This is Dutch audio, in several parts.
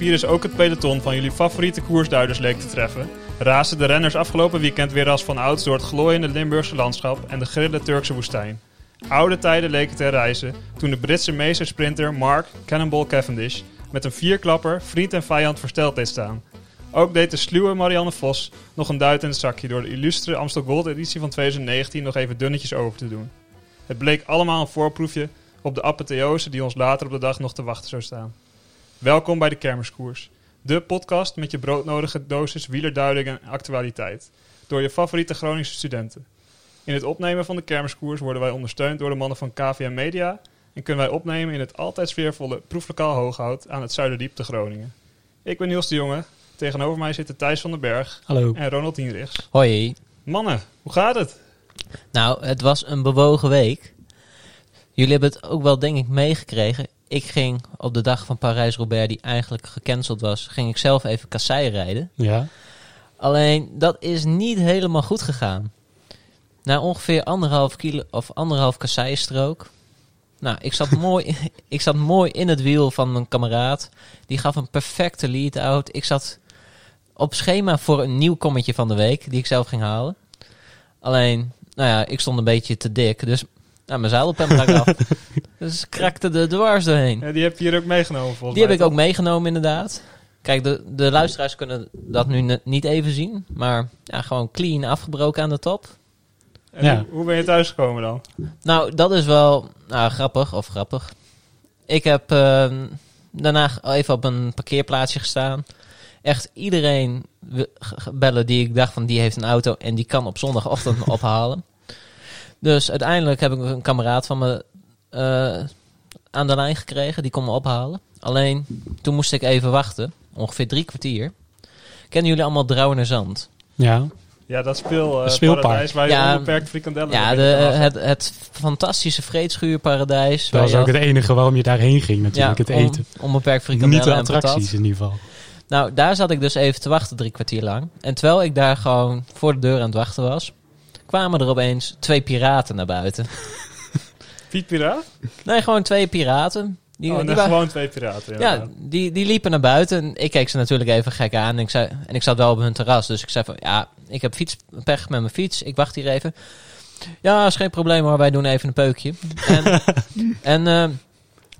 Coronavirus ook het peloton van jullie favoriete koersduiders leek te treffen, raasden de renners afgelopen weekend weer als van ouds door het glooiende Limburgse landschap en de grille Turkse woestijn. Oude tijden leken te reizen toen de Britse meestersprinter Mark Cannonball Cavendish met een vierklapper vriend en vijand versteld deed staan. Ook deed de sluwe Marianne Vos nog een duit in het zakje door de illustre Amstel Gold editie van 2019 nog even dunnetjes over te doen. Het bleek allemaal een voorproefje op de apotheose die ons later op de dag nog te wachten zou staan. Welkom bij de Kermiskoers, de podcast met je broodnodige dosis wielerduiding en actualiteit, door je favoriete Groningse studenten. In het opnemen van de Kermiskoers worden wij ondersteund door de mannen van KVM Media en kunnen wij opnemen in het altijd sfeervolle proeflokaal Hooghout aan het Zuiderdiep te Groningen. Ik ben Niels de Jonge, tegenover mij zitten Thijs van den Berg Hallo. en Ronald Hienrichs. Hoi. Mannen, hoe gaat het? Nou, het was een bewogen week. Jullie hebben het ook wel, denk ik, meegekregen. Ik ging op de dag van Parijs-Roubaix, die eigenlijk gecanceld was, ging ik zelf even kassei rijden. Ja. Alleen, dat is niet helemaal goed gegaan. Na ongeveer anderhalf kilo of anderhalf kasseistrook. Nou, ik zat, mooi, ik zat mooi in het wiel van mijn kameraad. Die gaf een perfecte lead-out. Ik zat op schema voor een nieuw kommetje van de week, die ik zelf ging halen. Alleen, nou ja, ik stond een beetje te dik, dus nou, mijn zadelpen brak af. Dus krakte er dwars doorheen. Ja, die heb je hier ook meegenomen volgens Die heb ik ook meegenomen inderdaad. Kijk, de, de luisteraars kunnen dat nu niet even zien. Maar ja, gewoon clean afgebroken aan de top. En Ja. hoe, hoe ben je thuisgekomen dan? Nou, dat is wel nou, grappig of grappig. Ik heb eh, daarna even op een parkeerplaatsje gestaan. Echt iedereen we- g- g- bellen die ik dacht van die heeft een auto en die kan op zondagochtend me ophalen. Dus uiteindelijk heb ik een kameraad van me eh, aan de lijn gekregen. Die kon me ophalen. Alleen toen moest ik even wachten. Ongeveer drie kwartier. Kennen jullie allemaal Drouwenerzand? Ja. Ja, dat speel, eh, Speelpark. paradijs waar je Ja, onbeperkt frikandellen Ja, de, het, het fantastische vreedschuurparadijs. Dat was ook het enige waarom je daarheen ging natuurlijk, het om- eten. Onbeperkt frikandellen Niet de attracties in ieder geval. Nou, daar zat ik dus even te wachten drie kwartier lang. En terwijl ik daar gewoon voor de deur aan het wachten was, kwamen er opeens twee piraten naar buiten. Piet Piraat? Nee, gewoon twee piraten. Die, oh, die nee, wa- gewoon twee piraten. ja, die, die liepen naar buiten. En ik keek ze natuurlijk even gek aan. En ik, zei, en ik zat wel op hun terras. Dus ik zei van, ja, ik heb fietspech met mijn fiets. Ik wacht hier even. Ja, is geen probleem hoor. Wij doen even een peukje. En, en eh,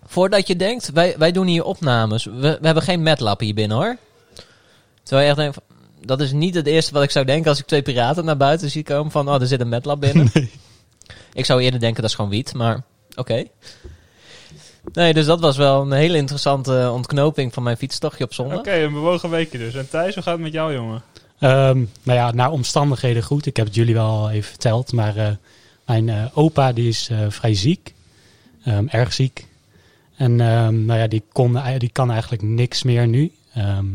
voordat je denkt, wij, wij doen hier opnames. We, we hebben geen metlap hier binnen hoor. Terwijl je echt denkt, van, dat is niet het eerste wat ik zou denken als ik twee piraten naar buiten zie komen. Van, oh, er zit een metlap binnen. Ik zou eerder denken, dat is gewoon wiet. Maar oké. Nee, dus dat was wel een hele interessante ontknoping van mijn fietstochtje op zondag. Oké, een bewogen weekje dus. En Thijs, hoe gaat het met jou, jongen? Ehm, nou ja, naar omstandigheden goed. Ik heb het jullie wel al even verteld. Maar eh, mijn eh, opa die is eh, vrij ziek. Ehm, erg ziek. En ehm, nou ja, die, kon, die kan eigenlijk niks meer nu. Ehm,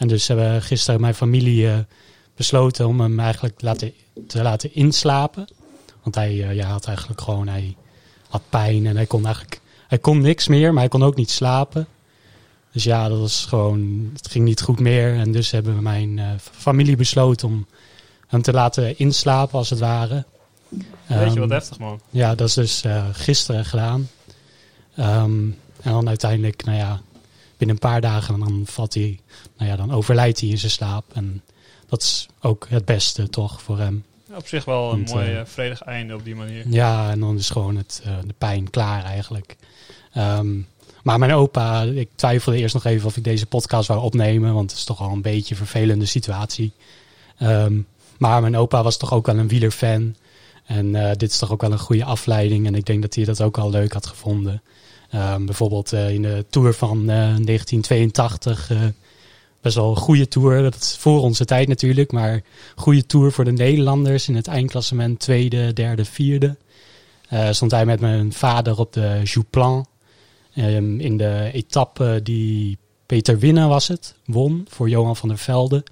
en dus hebben gisteren mijn familie eh, besloten om hem eigenlijk laten, te laten inslapen. Want hij eh, ja, had eigenlijk gewoon, hij had pijn en hij kon eigenlijk, hij kon niks meer, maar hij kon ook niet slapen. Dus ja, dat was gewoon, het ging niet goed meer. En dus hebben mijn eh, familie besloten om hem te laten inslapen, als het ware. Weet je Ehm, wat heftig, man. ja, dat is dus gisteren gedaan. Ehm, en dan uiteindelijk, nou ja, binnen een paar dagen dan valt hij, nou ja, dan overlijdt hij in zijn slaap. En dat is ook het beste toch voor hem. Op zich wel een Want, mooi eh, eh, vredig einde op die manier. Ja, en dan is gewoon het, eh, de pijn klaar eigenlijk. Ehm, maar mijn opa, ik twijfelde eerst nog even of ik deze podcast wou opnemen, want het is toch wel een beetje een vervelende situatie. Ehm, maar mijn opa was toch ook wel een wielerfan. En dit is toch ook wel een goede afleiding. En ik denk dat hij dat ook al leuk had gevonden. Ehm, bijvoorbeeld eh, in de Tour van eh, 1982. eh, best wel een goede Tour. Dat is voor onze tijd natuurlijk. Maar goede Tour voor de Nederlanders. In het eindklassement tweede, derde, vierde. Stond hij met mijn vader op de Jouplan. Ehm, in de etappe die Peter Winnen was het. Won voor Johan van der Velde.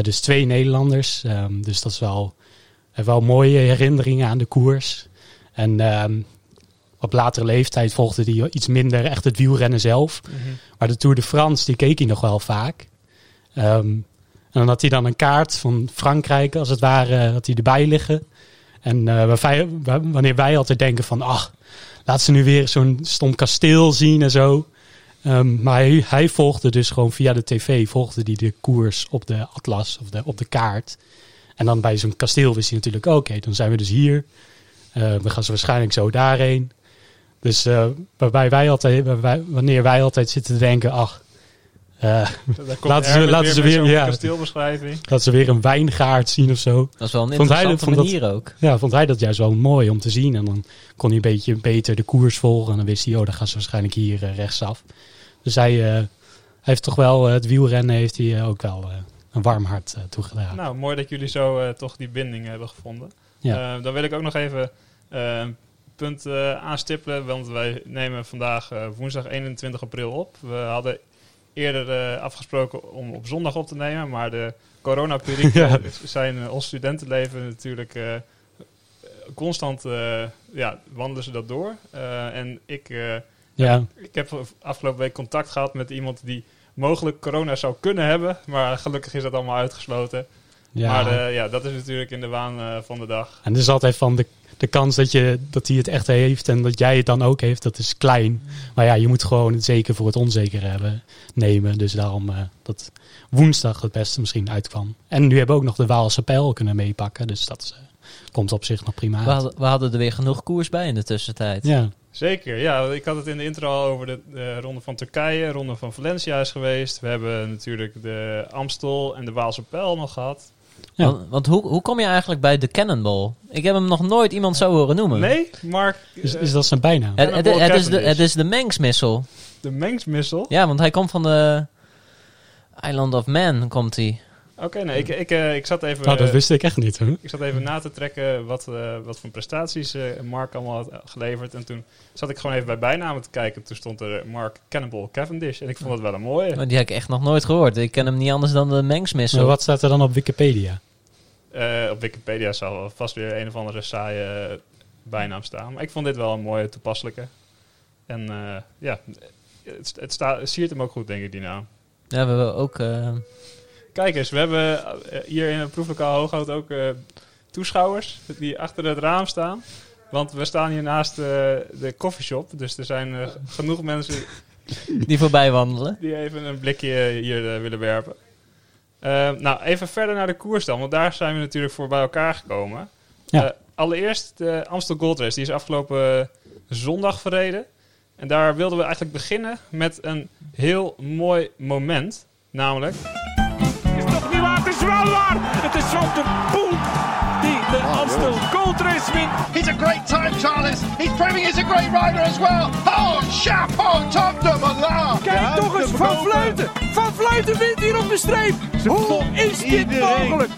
Dus twee Nederlanders. Ehm, dus dat is wel, wel mooie herinneringen aan de koers. En op latere leeftijd volgde hij iets minder echt het wielrennen zelf. Mhm. Maar de Tour de France, die keek hij nog wel vaak. Ehm, en dan had hij dan een kaart van Frankrijk, als het ware, had hij erbij liggen. En eh, wij- wanneer wij altijd denken van, ach, laat ze nu weer zo'n stom kasteel zien en zo. Ehm, maar hij, hij volgde dus gewoon via de tv, volgde die de koers op de atlas of de, op de kaart. En dan bij zo'n kasteel wist hij natuurlijk, oké, dan zijn we dus hier. Eh, we gaan ze waarschijnlijk zo daarheen. Dus eh, waarbij wij altijd, waarbij, wanneer wij altijd zitten te denken, ach, eh, Laten ze- laten ze weer- ja. kasteelbeschrijving. dat ze weer een wijngaard zien of zo. Dat is wel een Vond hij interessante dat- vond dat- manier ook. Ja, vond hij dat juist wel mooi om te zien. En dan kon hij een beetje beter de koers volgen. En dan wist hij, oh, dan gaan ze waarschijnlijk hier eh, rechtsaf. Dus hij, hij heeft toch wel, het wielrennen heeft hij ook wel eh, een warm hart eh, toegedragen. Nou, mooi dat jullie zo eh, toch die binding hebben gevonden. Ja. Eh, dan wil ik ook nog even een punt eh, aanstippelen. Want wij nemen vandaag eh, woensdag 21 april op. We hadden eerder eh, afgesproken om op zondag op te nemen. Maar de coronaperikelen Ja. zijn ons studentenleven natuurlijk... constant ja, wandelen ze dat door. En ik... ja, ik heb afgelopen week contact gehad met iemand die mogelijk corona zou kunnen hebben. Maar gelukkig is dat allemaal uitgesloten. ja. Maar ja, dat is natuurlijk in de waan van de dag. En dus altijd van de, de kans dat, je, dat hij het echt heeft en dat jij het dan ook heeft, dat is klein. Maar ja, je moet gewoon het zeker voor het onzeker hebben, nemen. Dus daarom eh, dat woensdag het beste misschien uitkwam. En nu hebben we ook nog de Waalse pijl kunnen meepakken. Dus dat eh, komt op zich nog prima We uit. hadden, we hadden er weer genoeg koers bij in de tussentijd. Ja, Zeker, ja. Ik had het in de intro al over de, de ronde van Turkije, ronde van Valencia is geweest. We hebben natuurlijk de Amstel en de Waalse Pijl nog gehad. Ja. Want, want hoe, hoe kom je eigenlijk bij de Cannonball? Ik heb hem nog nooit iemand zo horen noemen. Nee, Mark, is, eh, is dat zijn bijnaam? Het, het, is de, het is de mengsmissel. de mengsmissel. Ja, want hij komt van de Island of Man, komt hij. Oké, nee, ik, ik, eh, ik zat even... Nou, dat eh, wist ik echt niet. Hoor. Ik zat even na te trekken wat, eh, wat voor prestaties eh, Mark allemaal had geleverd. En toen zat ik gewoon even bij bijnamen te kijken. Toen stond er Mark Cannibal Cavendish. En ik vond het wel een mooie. Oh, die heb ik echt nog nooit gehoord. Ik ken hem niet anders dan de mengsmissel. Maar wat staat er dan op Wikipedia? Eh, op Wikipedia zal vast weer een of andere saaie bijnaam staan. Maar ik vond dit wel een mooie toepasselijke. En eh, ja, het, het, sta, het siert hem ook goed, denk ik, die naam. Ja, we hebben ook... Kijk eens, we hebben eh, hier in het proeflokaal Hooghout ook eh, toeschouwers die achter het raam staan. Want we staan hier naast eh, de koffieshop. Dus er zijn genoeg mensen die voorbij wandelen. die even een blikje hier willen werpen. Eh, nou, even verder naar de koers dan, want daar zijn we natuurlijk voor bij elkaar gekomen. Ja. Allereerst de Amstel Gold Race, die is afgelopen zondag verreden. En daar wilden we eigenlijk beginnen met een heel mooi moment. Namelijk, Het is der Poel die de Amstel Gold Race wint. He's a great time, Charles. He's proving he's a great rider as well. Oh, chapeau, top de Malin. Kijk toch eens, Van Vleuten! Van Vleuten wint hier op de streep! Hoe is dit mogelijk?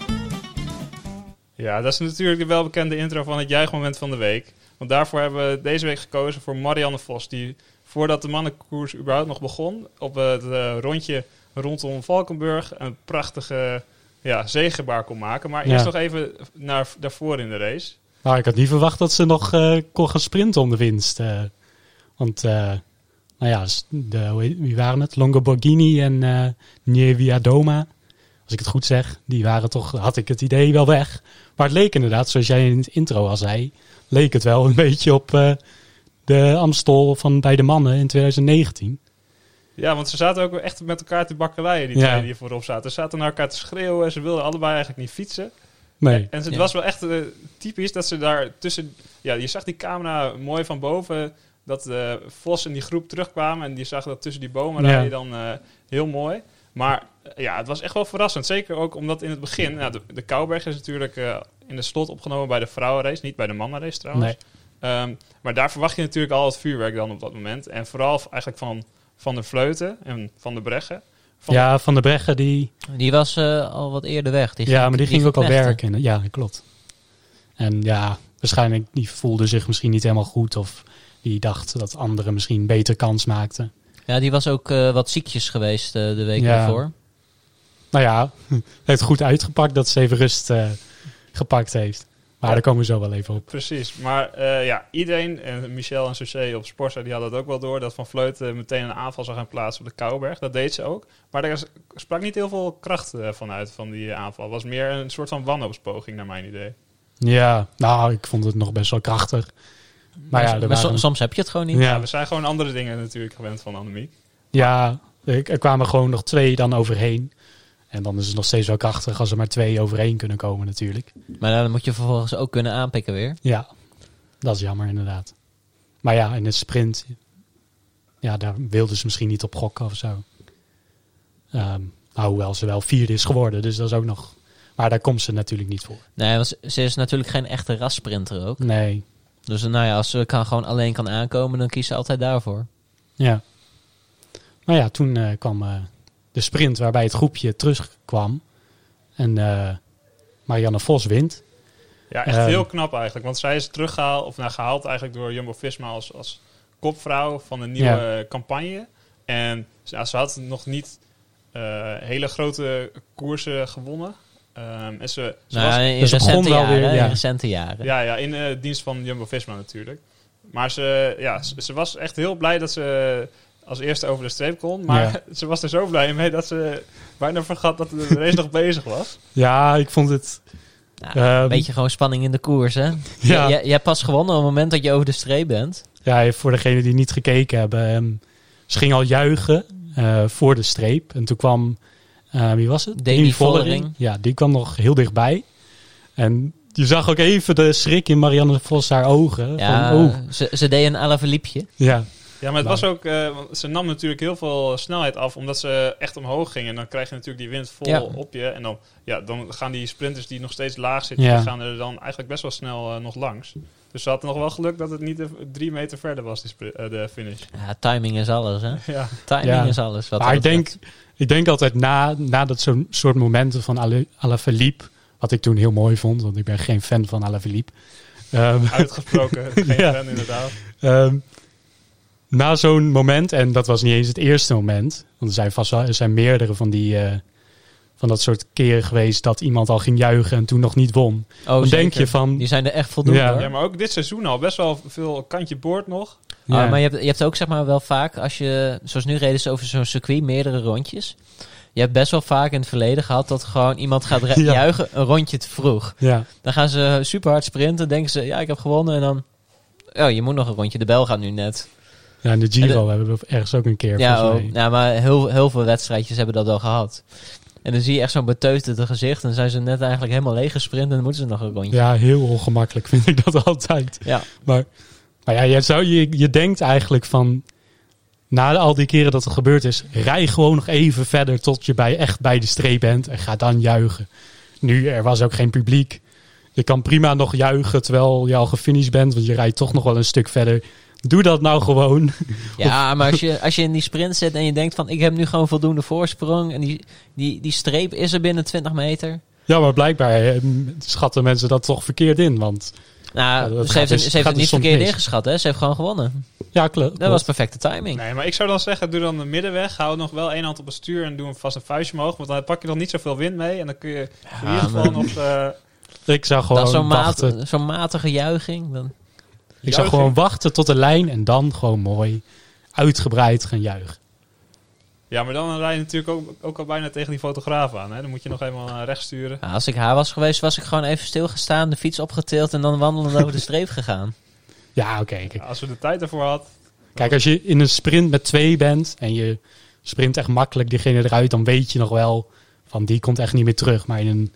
ja, dat is natuurlijk de welbekende intro van het juichmoment van de week. Want daarvoor hebben we deze week gekozen voor Marianne Vos, die voordat de mannenkoers überhaupt nog begon, op het eh, rondje rondom Valkenburg een prachtige ja, zegebaar kon maken. Maar eerst Ja. nog even naar daarvoor in de race. Nou, ik had niet verwacht dat ze nog eh, kon gaan sprinten om de winst. eh. want, eh, nou ja, de, wie waren het? Longoborghini en eh Nieviadoma. Als ik het goed zeg, die waren toch, had ik het idee wel weg. Maar het leek inderdaad, zoals jij in het intro al zei, leek het wel een beetje op de Amstel van bij de mannen in 2019. Ja, want ze zaten ook echt met elkaar te bakkeleien, die Ja. twee die hier voorop zaten. Ze zaten naar elkaar te schreeuwen. Ze wilden allebei eigenlijk niet fietsen. Nee. En het Ja. was wel echt eh, typisch dat ze daar tussen... Ja, je zag die camera mooi van boven. Dat eh, Vos en die groep terugkwamen. En je zag dat tussen die bomen Ja. rijden dan eh, heel mooi. Maar ja, het was echt wel verrassend. Zeker ook omdat in het begin... Nou, de, de Kouberg is natuurlijk eh, in de slot opgenomen bij de vrouwenrace. Niet bij de mannenrace trouwens. Nee. Ehm, maar daar verwacht je natuurlijk al het vuurwerk dan op dat moment. En vooral eigenlijk van Van de Vleuten en Van de Breggen. Van ja, Van de Breggen, die, Die was eh, al wat eerder weg. Die ja, maar die ging ook al werken. Ja, klopt. En ja, waarschijnlijk die voelde zich misschien niet helemaal goed. Of die dacht dat anderen misschien beter kans maakten. Ja, die was ook eh, wat ziekjes geweest eh, de week Ja. daarvoor. Nou ja, heeft goed uitgepakt dat ze even rust eh, gepakt heeft. Maar Ja. daar komen we zo wel even op. Precies, maar eh, ja, iedereen, en Michel en Sauché op Sporza, die hadden dat ook wel door, dat Van Vleuten meteen een aanval zou gaan plaatsen op de Kouberg. Dat deed ze ook. Maar daar sprak niet heel veel kracht eh, van uit, van die aanval. Het was meer een soort van wanhoopspoging, naar mijn idee. Ja, nou, ik vond het nog best wel krachtig. Maar ja, maar so- waren... soms heb je het gewoon niet. Ja, Ja, we zijn gewoon andere dingen natuurlijk gewend van Annemiek. Ja, er kwamen gewoon nog twee dan overheen. En dan is het nog steeds wel krachtig als er maar twee overheen kunnen komen natuurlijk. Maar dan moet je vervolgens ook kunnen aanpikken weer. Ja, dat is jammer inderdaad. Maar ja, in de sprint, ja, daar wilden ze misschien niet op gokken of zo. Ehm, nou, hoewel ze wel vierde is geworden, dus dat is ook nog... Maar daar komt ze natuurlijk niet voor. Nee, want ze- is natuurlijk geen echte rassprinter ook. Nee, Dus nou ja, als ze kan gewoon alleen kan aankomen, dan kiest ze altijd daarvoor. ja. Maar ja, toen eh, kwam eh, de sprint waarbij het groepje terugkwam. En eh, Marianne Vos wint. Ja, echt Ehm. heel knap eigenlijk. Want zij is teruggehaald, of nou, gehaald eigenlijk door Jumbo-Visma als, als kopvrouw van een nieuwe campagne. En ja, ze had nog niet eh, hele grote koersen gewonnen. Ehm, en ze, ze Nou, was, in dus recente wel jaren. weer, hè, ja. In recente jaren. ja, ja, in eh, dienst van Jumbo-Visma natuurlijk. Maar ze, ja, ze, ze was echt heel blij dat ze als eerste over de streep kon. Maar Ja. ze was er zo blij mee dat ze bijna vergat dat de race nog bezig was. Ja, ik vond het... Nou, een beetje gewoon spanning in de koers, hè? Ja. Ja. Je, je hebt pas gewonnen op het moment dat je over de streep bent. Ja, voor degenen die niet gekeken hebben. ehm, ze ging al juichen eh, voor de streep. En toen kwam, eh, wie was het? Demi Vollering. Ja, die kwam nog heel dichtbij. En je zag ook even de schrik in Marianne Vos haar ogen. Ja, Van, oh, ze, ze deed een Alaphilippe. ja. Ja, maar het Maar- was ook, eh, ze nam natuurlijk heel veel snelheid af, omdat ze echt omhoog ging. En dan krijg je natuurlijk die wind vol Ja. op je. En dan, ja, dan gaan die sprinters die nog steeds laag zitten, Ja. die gaan er dan eigenlijk best wel snel eh, nog langs. Dus ze had nog wel geluk dat het niet drie meter verder was, die eh, de finish. Ja, timing is alles, hè? Ja, Timing Ja. is alles. Wat Maar ik denk, ik denk altijd na, na dat zo'n soort momenten van Ale- Alaphilippe... Wat ik toen heel mooi vond, want ik ben geen fan van Alaphilippe. Ehm uitgesproken. Geen Ja. fan inderdaad. Ehm, na zo'n moment, en dat was niet eens het eerste moment, want er zijn vast wel, er zijn meerdere van die eh, van dat soort keren geweest dat iemand al ging juichen en toen nog niet won. Oh, dan zeker. denk je van, Die zijn er echt voldoende, Ja. Ja, maar ook dit seizoen al best wel veel kantje boord nog. ja, Ah, maar je hebt, je hebt ook zeg maar wel vaak, als je, zoals nu reden ze over zo'n circuit, meerdere rondjes. Je hebt best wel vaak in het verleden gehad dat gewoon iemand gaat Ja. juichen een rondje te vroeg. ja, Dan gaan ze super hard sprinten, denken ze, ja, ik heb gewonnen. En dan, oh, je moet nog een rondje. De bel gaat nu net. Ja, in de Giro En hebben we ergens ook een keer. Ja, oh, ja, maar heel, heel veel wedstrijdjes hebben dat wel gehad. En dan zie je echt zo'n beteuterde gezicht. En dan zijn ze net eigenlijk helemaal leeg gesprint en dan moeten ze nog een rondje. ja, heel ongemakkelijk vind ik dat altijd. Ja. Maar, maar ja, je, zou, je, je denkt eigenlijk van, na al die keren dat het gebeurd is, rij gewoon nog even verder tot je bij, echt bij de streep bent en ga dan juichen. Nu, er was ook geen publiek. Je kan prima nog juichen terwijl je al gefinished bent, want je rijdt toch nog wel een stuk verder. Doe dat nou gewoon. Ja, maar als je, als je in die sprint zit en je denkt van ik heb nu gewoon voldoende voorsprong en die, die, die streep is er binnen 20 meter. Ja, maar blijkbaar eh, schatten mensen dat toch verkeerd in. Want Nou, Ja, dat ze gaat heeft, het, dus- ze heeft het niet dus verkeerd mis. ingeschat, hè? Ze heeft gewoon gewonnen. ja, klopt. Dat was perfecte timing. Nee, maar ik zou dan zeggen, doe dan de middenweg. Hou nog wel één hand op het stuur en doe hem vast een vuistje omhoog. Want dan pak je nog niet zoveel wind mee. En dan kun je in ieder geval nog... eh, Ik zou Dat is gewoon zo'n wachten. zo'n matige juiching. Dan, Ik zou gewoon wachten tot de lijn en dan gewoon mooi uitgebreid gaan juichen. Ja, maar dan rij je natuurlijk ook, ook al bijna tegen die fotograaf aan. Hè? Dan moet je nog helemaal naar rechts sturen. Nou, als ik haar was geweest, was ik gewoon even stilgestaan, de fiets opgetild en dan wandelend over de streep gegaan. Ja, oké. kijk. Als we de tijd ervoor had... Kijk, als je in een sprint met twee bent en je sprint echt makkelijk diegene eruit, dan weet je nog wel van die komt echt niet meer terug. Maar in een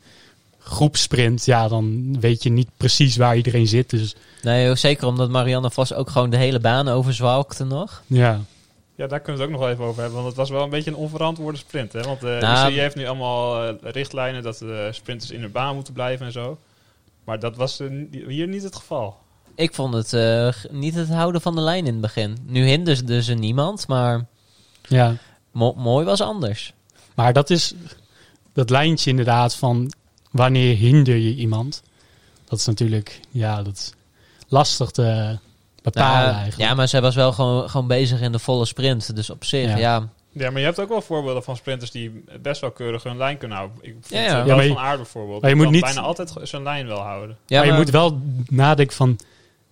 groepsprint, ja, dan weet je niet precies waar iedereen zit. Dus Nee, zeker omdat Marianne Vos ook gewoon de hele baan overzwalkte nog. ja, Ja, daar kunnen we het ook nog even over hebben. Want het was wel een beetje een onverantwoorde sprint. Hè? Want de Nou, UCI heeft nu allemaal eh, richtlijnen dat de sprinters in de baan moeten blijven en zo. Maar dat was eh, hier niet het geval. Ik vond het eh, niet het houden van de lijn in het begin. Nu hinderde ze niemand, maar ja. mo- mooi was anders. Maar dat is dat lijntje inderdaad van wanneer hinder je iemand. Dat is natuurlijk, ja, dat is lastig te bepalen Nou, eigenlijk. ja, maar zij was wel gewoon, gewoon bezig in de volle sprint. Dus op zich, Ja. ja. Ja, maar je hebt ook wel voorbeelden van sprinters die best wel keurig hun lijn kunnen houden. Ik vind Ja, ja. Ja, Wout maar je- van Aert bijvoorbeeld. maar je moet niet- bijna altijd zijn lijn wel houden. ja maar je moet wel nadenken van,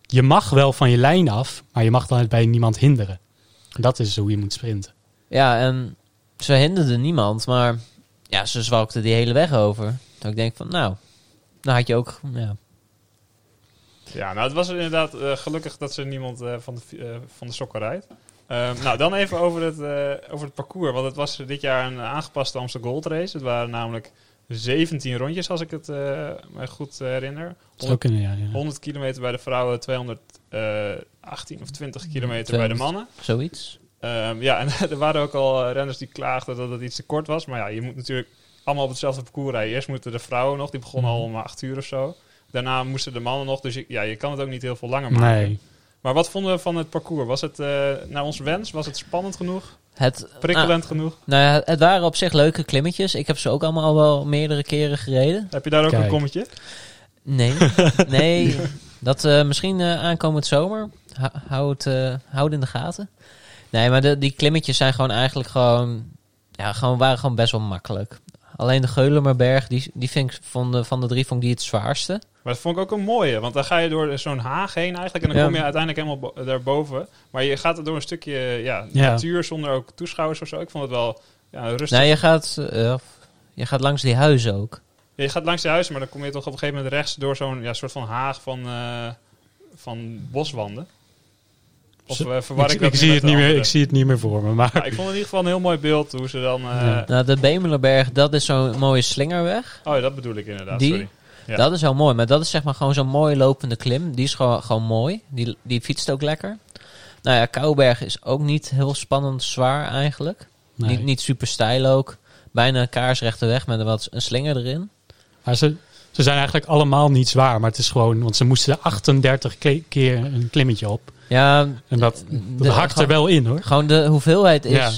je mag wel van je lijn af, maar je mag dan het bij niemand hinderen. Dat is hoe je moet sprinten. Ja, en ze hinderde niemand, maar ja, ze zwalkte die hele weg over. Dat ik denk van, nou, dan had je ook, ja. Ja, nou het was inderdaad eh, gelukkig dat ze niemand eh, van, de, eh, van de sokken rijdt. Ehm, nou, dan even over het, eh, over het parcours. Want het was dit jaar een aangepaste Amsterdam Gold Race. Het waren namelijk 17 rondjes, als ik het eh, me goed herinner. Zou kunnen, ja. ja. 100 kilometer bij de vrouwen, 218 of 20 kilometer bij de 200. mannen. Zoiets. Ehm, ja, en er waren ook al renners die klaagden dat het iets te kort was. Maar ja, je moet natuurlijk allemaal op hetzelfde parcours rijden. Eerst moeten de vrouwen nog, die begonnen al om 8 uur of zo. Daarna moesten de mannen nog, dus je, ja, je kan het ook niet heel veel langer maken. Nee. Maar wat vonden we van het parcours? Was het eh, naar ons wens? Was het spannend genoeg? Het, Prikkelend ah, genoeg? nou ja, het waren op zich leuke klimmetjes. Ik heb ze ook allemaal al wel meerdere keren gereden. Heb je daar ook Kijk. een kommetje? Nee, nee. Dat eh, misschien eh, aankomend zomer. Hou, hou het, eh, hou het in de gaten. Nee, maar de, die klimmetjes zijn gewoon eigenlijk gewoon... Ja, gewoon, waren gewoon best wel makkelijk. Alleen de Geulemerberg, die, die vind ik van de, van de drie vond ik die het zwaarste. Maar dat vond ik ook een mooie, want dan ga je door zo'n haag heen eigenlijk en dan Ja. kom je uiteindelijk helemaal bo- daarboven. Maar je gaat er door een stukje ja, Ja. natuur zonder ook toeschouwers of zo. Ik vond het wel ja, rustig. Nee, je gaat, eh, je gaat langs die huizen ook. Ja, je gaat langs de huizen, maar dan kom je toch op een gegeven moment rechts door zo'n ja, soort van haag van, eh, van boswanden. Of eh, verwar ik, ik, dat ik, nu zie het niet meer, ik zie het niet meer voor me. Maar Ja, ik vond het in ieder geval een heel mooi beeld hoe ze dan... eh, Ja. Nou, de Bemelerberg, dat is zo'n mooie slingerweg. Oh ja, dat bedoel ik inderdaad, Die? sorry. Ja. Dat is wel mooi, maar dat is zeg maar gewoon zo'n mooi lopende klim. Die is gewoon, gewoon mooi. Die, die fietst ook lekker. Nou ja, Kouberg is ook niet heel spannend zwaar eigenlijk. nee. Niet, niet super steil ook. Bijna een kaarsrechte weg met een, wat, een slinger erin. Maar ze, ze zijn eigenlijk allemaal niet zwaar. Maar het is gewoon, want ze moesten 38 ke- keer een klimmetje op. Ja, En dat, dat de- hakt er wel in hoor. Gewoon de hoeveelheid is, Ja.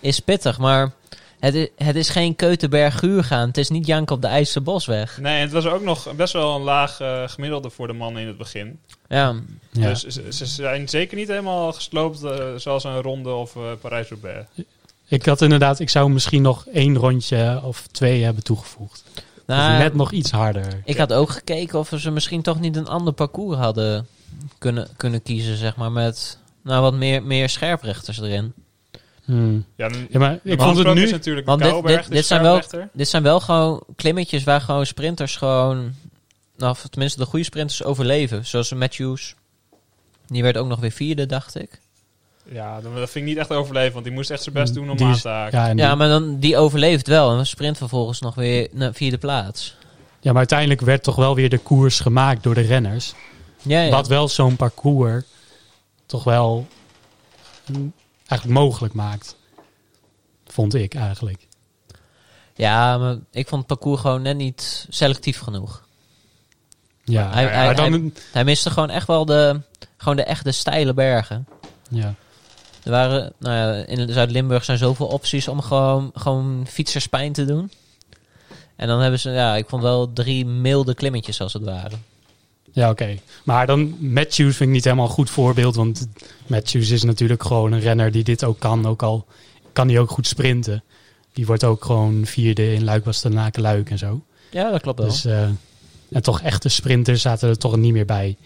is pittig, maar het is, het is geen Keutenberg gaan. Het is niet jank op de IJzerbosweg. Nee, en het was ook nog best wel een laag eh, gemiddelde voor de mannen in het begin. Ja, Ja. Dus ze, ze zijn zeker niet helemaal gesloopt eh, zoals een ronde of eh, Parijs-Roubaix. Ik had inderdaad, ik zou misschien nog één rondje of twee hebben toegevoegd. nou, Of net nog iets harder. ik had ook gekeken of ze misschien toch niet een ander parcours hadden kunnen, kunnen kiezen, zeg maar, met nou, wat meer, meer scherprechters erin. Hmm. Ja, dan- Ja, maar ik vond het nu... is natuurlijk Want dit- dit- dit zijn wel-. Dit zijn wel gewoon klimmetjes waar gewoon sprinters gewoon, nou, of tenminste de goede sprinters overleven. Zoals Matthews. Die werd ook nog weer vierde, dacht ik. Ja, dat vind ik niet echt overleven, want die moest echt zijn best doen om Die aan te haken. Ja, maar dan, die overleeft wel en sprint vervolgens nog weer naar vierde plaats. ja, maar uiteindelijk werd toch wel weer de koers gemaakt door de renners. Ja, ja. Wat wel zo'n parcours toch wel eigenlijk mogelijk maakt. Vond ik eigenlijk. ja, maar ik vond het parcours gewoon net niet selectief genoeg. Ja, Hij- hij- dan, Hij miste gewoon echt wel de, gewoon de echte steile bergen. ja. Er waren, nou ja, in Zuid-Limburg zijn zoveel opties om gewoon, gewoon fietserspijn te doen. En dan hebben ze, ja, ik vond wel drie milde klimmetjes als het ware. Ja, oké. Maar dan Matthews vind ik niet helemaal een goed voorbeeld. Want Matthews is natuurlijk gewoon een renner die dit ook kan. Ook al kan hij ook goed sprinten. Die wordt ook gewoon vierde in Luik, Bastenaken, Luik en zo. Ja, dat klopt wel. Dus, eh, en toch echte sprinters zaten er toch niet meer bij.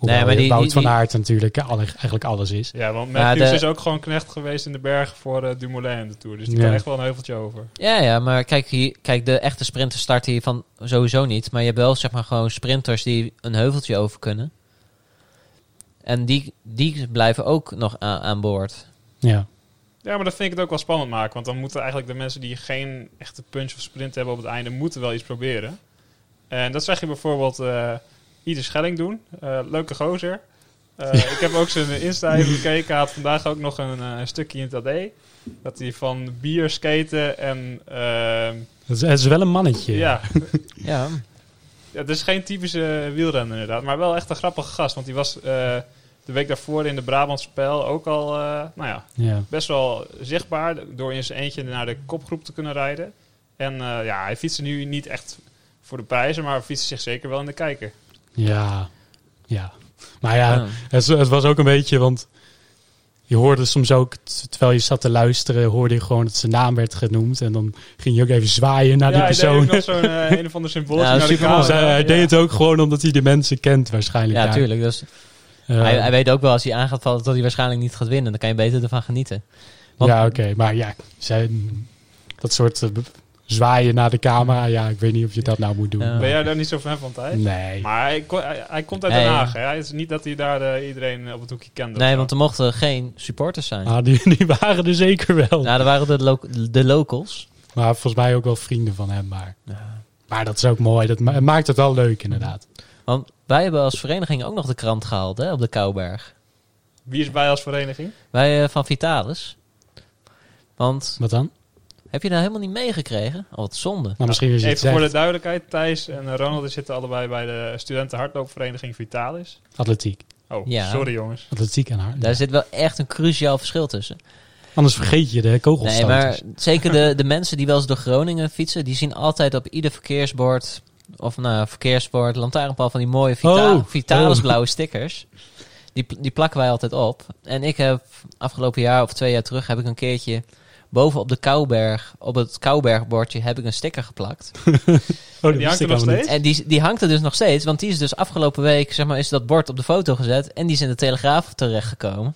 Hoewel Nee, maar die- Wout die- van Aert natuurlijk alle, eigenlijk alles is. Ja, want Matthews de- is ook gewoon knecht geweest in de bergen voor eh, Dumoulin in de Tour. Dus die Ja. kan echt wel een heuveltje over. Ja, ja, maar kijk, hier, kijk, de echte sprinters starten hier van sowieso niet. Maar je hebt wel, zeg maar, gewoon sprinters die een heuveltje over kunnen. En die, die blijven ook nog aan, aan boord. Ja, Ja, maar dat vind ik het ook wel spannend maken. Want dan moeten eigenlijk de mensen die geen echte punch of sprint hebben op het einde, moeten wel iets proberen. En dat zag je bijvoorbeeld eh Ieder Schelling doen. Eh, leuke gozer. Eh, ik heb ook zijn Insta even gekeken. Hij had vandaag ook nog een, eh, stukje in het AD. Dat hij van bier, skaten en... ehm, het is, wel een mannetje. ja, Ja, Ja, het is geen typische wielrenner inderdaad, maar wel echt een grappige gast. Want die was de week daarvoor in de Brabant Spel ook al nou ja, Ja. best wel zichtbaar. Door in zijn eentje naar de kopgroep te kunnen rijden. En ja, hij fietst nu niet echt voor de prijzen, maar fietst zich zeker wel in de kijker. Ja, ja. Maar ja, Ja. Het, het was ook een beetje, want je hoorde soms ook, terwijl je zat te luisteren, hoorde je gewoon dat zijn naam werd genoemd. En dan ging je ook even zwaaien naar ja, die persoon. nog zo'n eh, een of ander symbooltje Ja, naar. Dus hij, hij Ja. deed het ook gewoon omdat hij de mensen kent waarschijnlijk. ja tuurlijk. Dus Eh, hij, hij weet ook wel als hij aan gaat vallen dat hij waarschijnlijk niet gaat winnen. Dan kan je beter ervan genieten. Want- ja, oké. Maar ja, zij, dat soort, eh, zwaaien naar de camera. Ja, ik weet niet of je dat nou moet doen. Ja. Ben jij daar niet zo fan van, Thijs? Nee. Maar hij, ko- hij, hij komt uit. Den Haag. Hè? Het is niet dat hij daar eh, iedereen op het hoekje kende. Nee, want er mochten geen supporters zijn. Ah, die, die waren er zeker wel. Nou, er waren de, lo- de locals. Maar volgens mij ook wel vrienden van hem. Maar, maar dat is ook mooi. Dat ma- maakt het wel leuk inderdaad. Want wij hebben als vereniging ook nog de krant gehaald hè, op de Kouberg. Wie is bij als vereniging? Wij eh, van Vitalis. Want Wat dan? Heb je daar helemaal niet meegekregen? Oh, wat zonde. Maar misschien is het Even voor de duidelijkheid. Thijs en Ronald die zitten allebei bij de studenten hardloopvereniging Vitalis. Atletiek. Oh, Ja. sorry jongens. Atletiek en haar. Daar zit wel echt een cruciaal verschil tussen. Anders vergeet je de Nee, kogelstoters. maar zeker de, de mensen die wel eens door Groningen fietsen, die zien altijd op ieder verkeersbord, of nou, verkeersbord, lantaarnpaal van die mooie Vita Oh, Vitalis oh. blauwe stickers. Die, die plakken wij altijd op. En ik heb afgelopen jaar of twee jaar terug heb ik een keertje boven op de Kouberg, op het Koubergbordje heb ik een sticker geplakt. Oh, dat Die hangt er nog steeds? En die, die hangt er dus nog steeds, want die is dus afgelopen week, zeg maar, is dat bord op de foto gezet en die is in de Telegraaf terechtgekomen.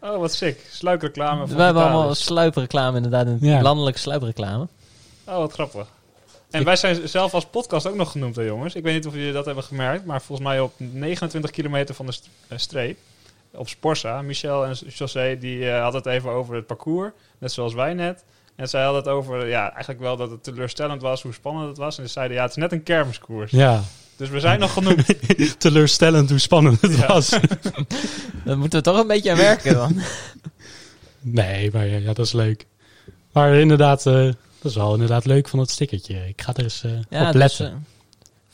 Oh, wat sick. Sluikreclame van We hebben allemaal sluipreclame, inderdaad, een Ja. landelijke sluipreclame. Oh, wat grappig. En wij zijn zelf als podcast ook nog genoemd, hè, jongens. Ik weet niet of jullie dat hebben gemerkt, maar volgens mij op 29 kilometer van de eh, streep, op Sporza, Michel en José, die eh, hadden het even over het parcours, net zoals wij net. En zij hadden het over, ja, eigenlijk wel dat het teleurstellend was, hoe spannend het was. En ze zeiden, ja, het is net een kermiskoers. Ja, Dus we zijn nog genoemd. teleurstellend hoe spannend het Ja. was. Daar moeten we toch een beetje aan werken dan. Nee, maar ja, ja, dat is leuk. Maar inderdaad, eh, dat is wel inderdaad leuk van dat stickertje. Ik ga er eens eh, Ja, op dus, letten.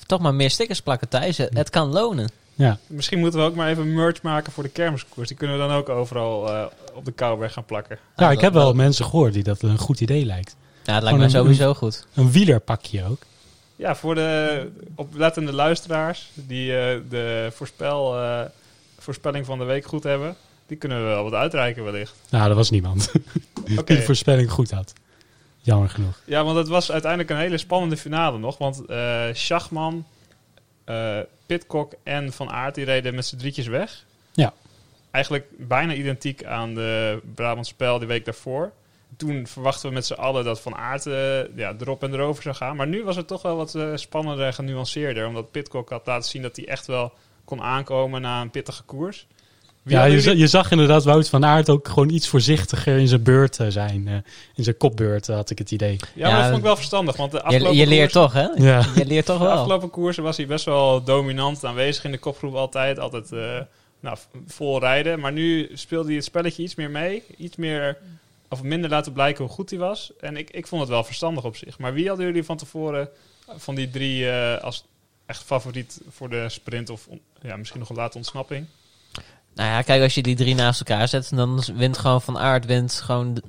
toch maar meer stickers plakken, Thijs. Het, het kan lonen. Ja. Misschien moeten we ook maar even merch maken voor de kermiskoers. Die kunnen we dan ook overal eh, op de Kouwberg gaan plakken. ja, ik heb wel mensen gehoord die dat een goed idee lijkt. Ja, het lijkt een- sowieso goed. Een wielerpakje ook. Ja, voor de oplettende luisteraars die eh, de voorspel, eh, voorspelling van de week goed hebben, die kunnen we wel wat uitreiken wellicht. Nou, er was niemand die de voorspelling goed had. Jammer genoeg. Ja, want het was uiteindelijk een hele spannende finale nog. Want eh Schachman, eh Pitcock en Van Aert die reden met z'n drietjes weg. Ja. Eigenlijk bijna identiek aan de Brabant Spel die week daarvoor. Toen verwachten we met z'n allen dat Van Aert eh, ja, erop en erover zou gaan. Maar nu was het toch wel wat eh, spannender en genuanceerder. Omdat Pitcock had laten zien dat hij echt wel kon aankomen na een pittige koers. Wie Ja, je, za- jullie- je zag inderdaad Wout van Aert ook gewoon iets voorzichtiger in zijn beurt eh, zijn. eh, in zijn kopbeurt eh, had ik het idee. Ja, maar dat vond ik wel verstandig. Want de Je, afgelopen je leert koers- toch, hè? Ja. Je leert toch De wel. afgelopen koersen was hij best wel dominant aanwezig in de kopgroep altijd. Altijd eh, nou, vol rijden. Maar nu speelde hij het spelletje iets meer mee. Iets meer, of minder laten blijken hoe goed hij was. En ik, ik vond het wel verstandig op zich. Maar wie hadden jullie van tevoren van die drie eh, als echt favoriet voor de sprint? Of on- ja, misschien nog een late ontsnapping? Nou ja, kijk, als je die drie naast elkaar zet, dan wint gewoon Van Aert wint gewoon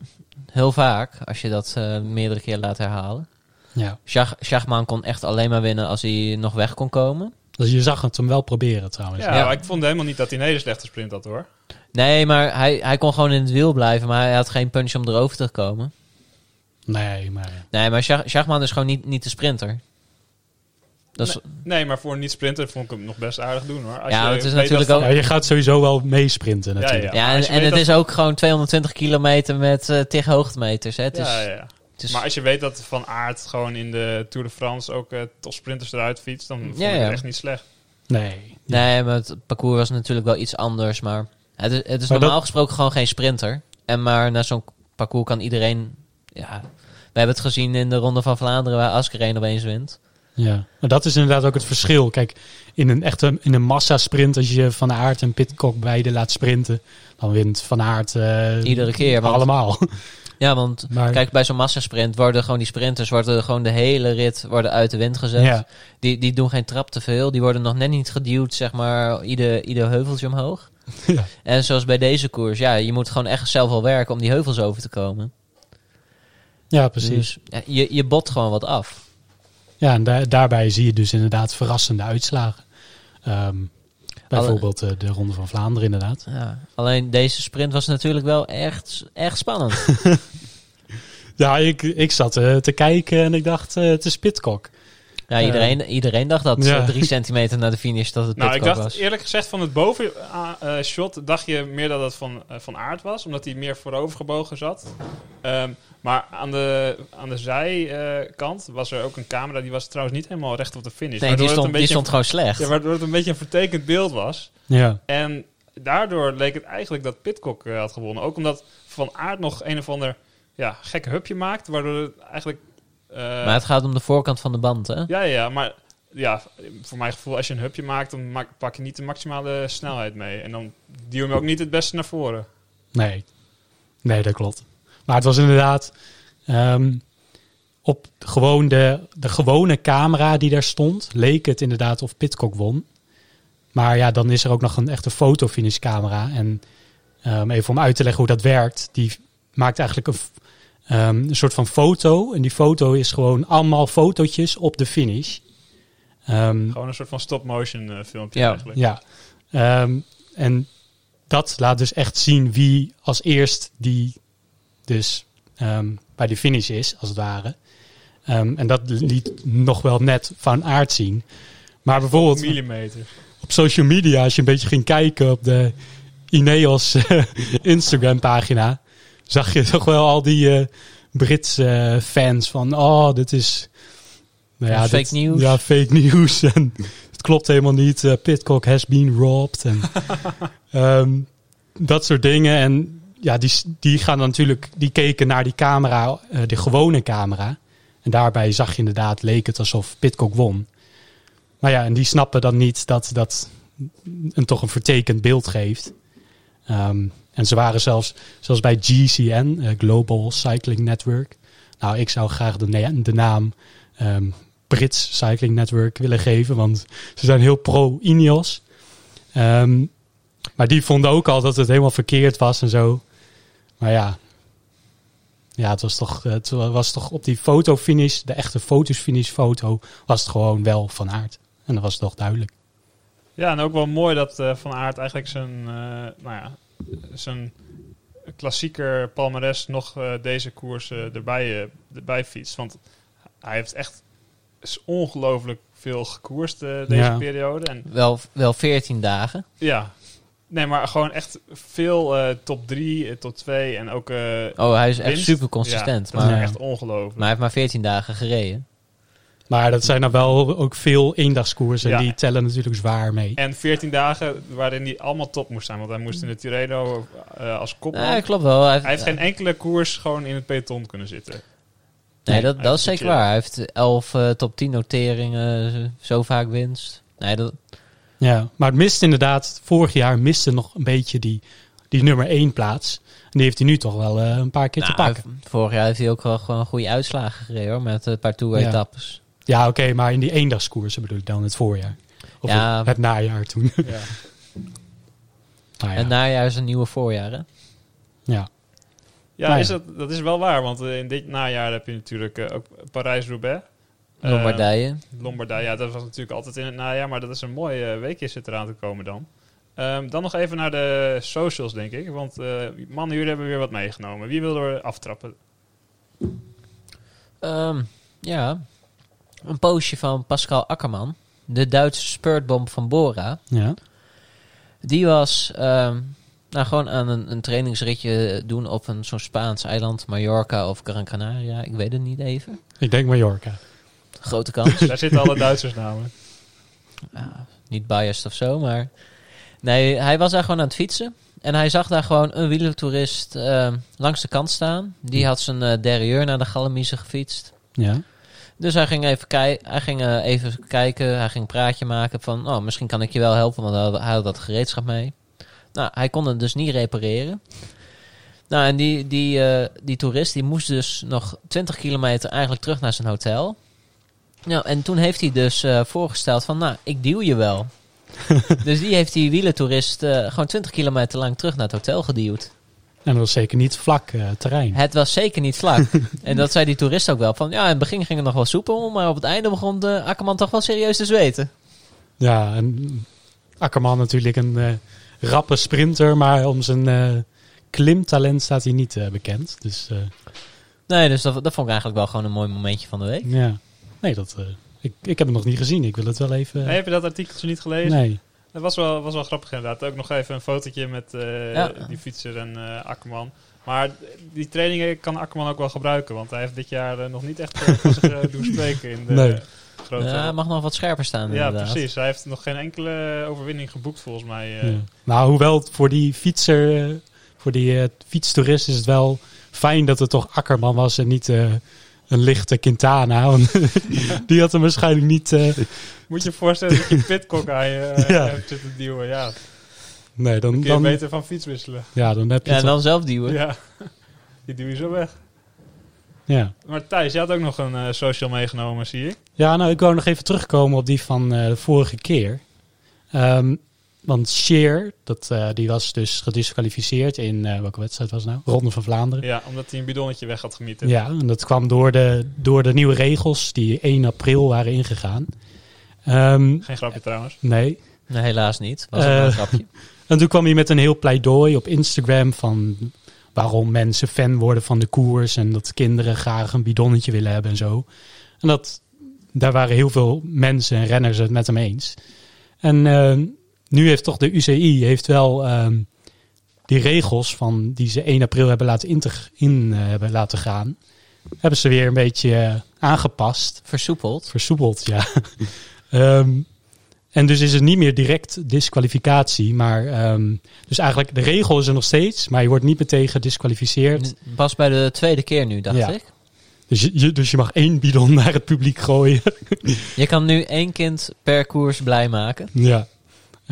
heel vaak. Als je dat eh, meerdere keer laat herhalen. Ja. Schach, Schachman kon echt alleen maar winnen als hij nog weg kon komen. Dus je zag het hem wel proberen trouwens. Ja, Ja. maar ik vond helemaal niet dat hij een hele slechte sprint had hoor. Nee, maar hij, hij kon gewoon in het wiel blijven, maar hij had geen punch om erover te komen. Nee, maar... Nee, maar Schach- Schachman is gewoon niet, niet de sprinter. Dat is, Nee, maar voor een niet-sprinter vond ik hem nog best aardig doen hoor. Als Ja, je het is natuurlijk ook- Ja, je gaat sowieso wel meesprinten natuurlijk. ja. Ja, en, het dat- is ook gewoon 220 kilometer met eh tig hoogtemeters. Hè? Het is, ja, ja, ja. het is- Maar als je weet dat Van Aert gewoon in de Tour de France ook eh topsprinters eruit fietst, dan vond Ja, ik ja. het echt niet slecht. Nee. Nee, maar het parcours was natuurlijk wel iets anders. Maar het is, het is Maar normaal dat- gesproken gewoon geen sprinter. En maar na zo'n parcours kan iedereen... Ja, we hebben het gezien in de Ronde van Vlaanderen waar Askreen opeens wint. Ja, maar dat is inderdaad ook het verschil. Kijk, in een echte in een massasprint, als je Van Aert en Pitcock beide laat sprinten, dan wint Van Aert eh, Iedere keer, want- allemaal. Ja, want Maar, kijk, bij zo'n massasprint worden gewoon die sprinters... worden gewoon de hele rit worden uit de wind gezet. ja, Die, die doen geen trap te veel. Die worden nog net niet geduwd, zeg maar, ieder, ieder heuveltje omhoog. Ja. En zoals bij deze koers, ja, je moet gewoon echt zelf wel werken om die heuvels over te komen. ja, precies. Dus ja, je, je bot gewoon wat af. Ja, en daar- daarbij zie je dus inderdaad verrassende uitslagen. Ehm, bijvoorbeeld eh, de Ronde van Vlaanderen inderdaad. Ja. Alleen deze sprint was natuurlijk wel echt, echt spannend. Ja, ik, ik zat eh, te kijken en ik dacht, eh, het is Pitcock. Ja, iedereen, iedereen dacht dat Ja. eh, drie centimeter naar de finish dat het Nou, ik dacht was. eerlijk gezegd van het boven eh, eh, shot dacht je meer dat het van, eh, van aard was, omdat hij meer voorover gebogen zat. Ehm, maar aan de, aan de zijkant was er ook een camera, die was trouwens niet helemaal recht op de finish. Nee, waardoor die het stond, een die beetje stond gewoon slecht. Ja, waardoor het een beetje een vertekend beeld was. Ja. En daardoor leek het eigenlijk dat Pitcock eh, had gewonnen. Ook omdat Van Aert nog een of ander ja, gekke hupje maakt, waardoor het eigenlijk... eh, Maar het gaat om de voorkant van de band, hè? ja, ja, maar ja, voor mijn gevoel, als je een hupje maakt, dan maak- pak je niet de maximale snelheid mee. En dan duw je hem ook niet het beste naar voren. Nee. Nee, dat klopt. Maar het was inderdaad ehm, op gewoon de, de gewone camera die daar stond, leek het inderdaad of Pitcock won. Maar ja, dan is er ook nog een echte fotofinish camera. En ehm, even om uit te leggen hoe dat werkt, die maakt eigenlijk een, ehm, een soort van foto. En die foto is gewoon allemaal fotootjes op de finish. Ehm, Gewoon een soort van stop-motion eh, filmpje Ja. eigenlijk. ja, Ehm, en dat laat dus echt zien wie als eerst die dus ehm, bij de finish is, als het ware. Ehm, en dat liet nog wel net van aard zien. Maar bijvoorbeeld Millimeter. op social media, als je een beetje ging kijken op de Ineos Instagram pagina, zag je toch wel al die eh, Britse eh, fans van, oh, dit is... Nou Fake dit- news. Ja, fake news. En het klopt helemaal niet. eh, Pitcock has been robbed. En, ehm, dat soort dingen. En ja, die, die gaan dan natuurlijk, die keken naar die camera, de gewone camera. En daarbij zag je inderdaad, leek het alsof Pitcock won. Maar ja, en die snappen dan niet dat dat een toch een vertekend beeld geeft. Ehm, en ze waren zelfs, zelfs bij GCN, eh, Global Cycling Network. Nou, ik zou graag de, de naam ehm, Brits Cycling Network willen geven, want ze zijn heel pro-Ineos. Ehm, maar die vonden ook al dat het helemaal verkeerd was en zo. Maar ja, ja het, was toch, het was toch op die fotofinish, de echte fotosfinish foto, was het gewoon wel van aard. En dat was toch duidelijk. Ja, en ook wel mooi dat eh, Van Aert eigenlijk zijn, eh, nou ja, zijn klassieker palmares nog eh, deze koers eh, erbij, eh, erbij fietst. Want hij heeft echt is ongelooflijk veel gekoerst eh, deze Ja. periode. En Wel, wel 14 dagen. ja, nee, maar gewoon echt veel eh, top 3, top 2 en ook... eh, Oh, hij is echt super consistent. Ja, dat maar, is Ja. echt ongelooflijk. maar hij heeft maar 14 dagen gereden. Maar dat zijn dan wel ook veel eendagskoersen. Ja. Die tellen natuurlijk zwaar mee. En 14 dagen waarin hij allemaal top moest zijn. Want hij moest in de Tirreno eh, als kopman. Ja, klopt wel. Hij heeft, hij heeft geen enkele koers gewoon in het peloton kunnen zitten. nee, dat, dat is zeker waar. Hij heeft 11 eh, top 10 noteringen, eh, zo vaak winst. Nee, dat, Ja, maar het mist inderdaad, vorig jaar miste nog een beetje die, die nummer 1 plaats. En die heeft hij nu toch wel eh, een paar keer te nou, pakken. vorig jaar heeft hij ook wel gewoon goede uitslagen gereden hoor, met een paar tour-etappes. Ja, oké, maar in die eendagskoersen bedoel ik dan het voorjaar. Of Ja. het, het najaar toen. Ja. Nou ja, Het najaar is een nieuwe voorjaar hè? ja. Ja, Nou ja. is dat, dat is wel waar. Want eh, in dit najaar heb je natuurlijk eh, ook Parijs-Roubaix. Eh, Lombardije. Lombardije, ja, dat was natuurlijk altijd in het najaar. Maar dat is een mooi eh, weekje zit eraan te komen dan. Ehm, dan nog even naar de socials, denk ik. Want eh, mannen, jullie hebben weer wat meegenomen. Wie wil er aftrappen? Ehm, ja, een postje van Pascal Akkerman, de Duitse spurtbom van Bora. ja. Die was ehm, nou, gewoon aan een, een trainingsritje doen op een zo'n Spaans eiland, Mallorca of Gran Canaria. Ik weet het niet even. Ik denk Mallorca. Grote kans. Daar zitten alle Duitsers namen. Ja, niet biased of zo, maar... Nee, hij was daar gewoon aan het fietsen. En hij zag daar gewoon een wielertoerist ehm, langs de kant staan. Die had zijn uh, derrière naar de Galamise gefietst. Ja. Dus hij ging even, kei hij ging, eh, even kijken, hij ging een praatje maken van... Oh, misschien kan ik je wel helpen, want hij had, dat gereedschap mee. Nou, hij kon het dus niet repareren. Nou, en die, die, eh, die toerist die moest dus nog 20 kilometer eigenlijk terug naar zijn hotel. Nou, en toen heeft hij dus eh, voorgesteld van, nou, ik duw je wel. dus die heeft die wielentoerist gewoon 20 kilometer lang terug naar het hotel geduwd. En dat was zeker niet vlak eh, terrein. Het was zeker niet vlak. en dat zei die toerist ook wel. Van, ja, in het begin ging het nog wel soepel, maar op het einde begon de Akkerman toch wel serieus te zweten. Ja, en Akkerman natuurlijk een eh, rappe sprinter, maar om zijn eh, klimtalent staat hij niet eh, bekend. Dus eh, Nee, dus dat, dat vond ik eigenlijk wel gewoon een mooi momentje van de week. ja, nee, dat, eh, Ik, ik heb het nog niet gezien. Ik wil het wel even... Nee, heb je dat artikeltje niet gelezen? nee. Dat was wel, was wel grappig inderdaad. Ook nog even een fotootje met eh, Ja. die fietser en eh, Akkerman. Maar die trainingen kan Akkerman ook wel gebruiken. Want hij heeft dit jaar eh, nog niet echt zich doen spreken in de Nee. grote... Ja, hij mag nog wat scherper staan Ja, inderdaad. precies. Hij heeft nog geen enkele overwinning geboekt volgens mij. eh. Ja. Nou, hoewel het voor die fietser, voor die fietstoerist is het wel fijn dat het toch Akkerman was en niet eh, een lichte Quintana. Want die had hem waarschijnlijk niet... eh, Moet je je voorstellen dat je Pitcock aan je eh, Ja. hebt zitten duwen. Ja, nee, dan, kun je dan, beter van fiets wisselen. ja, dan heb je Ja, dan zelf duwen. Ja, die duw je zo weg. Ja. Maar Thijs, je had ook nog een eh, social meegenomen, zie ik. ja, nou, ik wou nog even terugkomen op die van eh, de vorige keer. Ehm, want Sheer, dat, eh, die was dus gedisqualificeerd in, eh, welke wedstrijd was het nou? Ronde van Vlaanderen. Ja, omdat hij een bidonnetje weg had gemieten. Ja, en dat kwam door de, door de nieuwe regels die 1 april waren ingegaan. Ehm, Geen grapje trouwens. nee. Nee, helaas niet. Was Eh, een grapje. En toen kwam hij met een heel pleidooi op Instagram van waarom mensen fan worden van de koers en dat kinderen graag een bidonnetje willen hebben en zo. En dat, daar waren heel veel mensen en renners het met hem eens. En eh, nu heeft toch de UCI heeft wel ehm, die regels van die ze 1 april hebben laten integ- in, eh, hebben laten gaan, hebben ze weer een beetje eh, aangepast. Versoepeld. Versoepeld, ja. Ehm, en dus is het niet meer direct disqualificatie, maar ehm, dus eigenlijk de regel is er nog steeds, maar je wordt niet meteen gedisqualificeerd. Pas bij de tweede keer nu, dacht Ja. ik. Dus je, je- dus je mag één bidon naar het publiek gooien. Je kan nu één kind per koers blij maken. ja.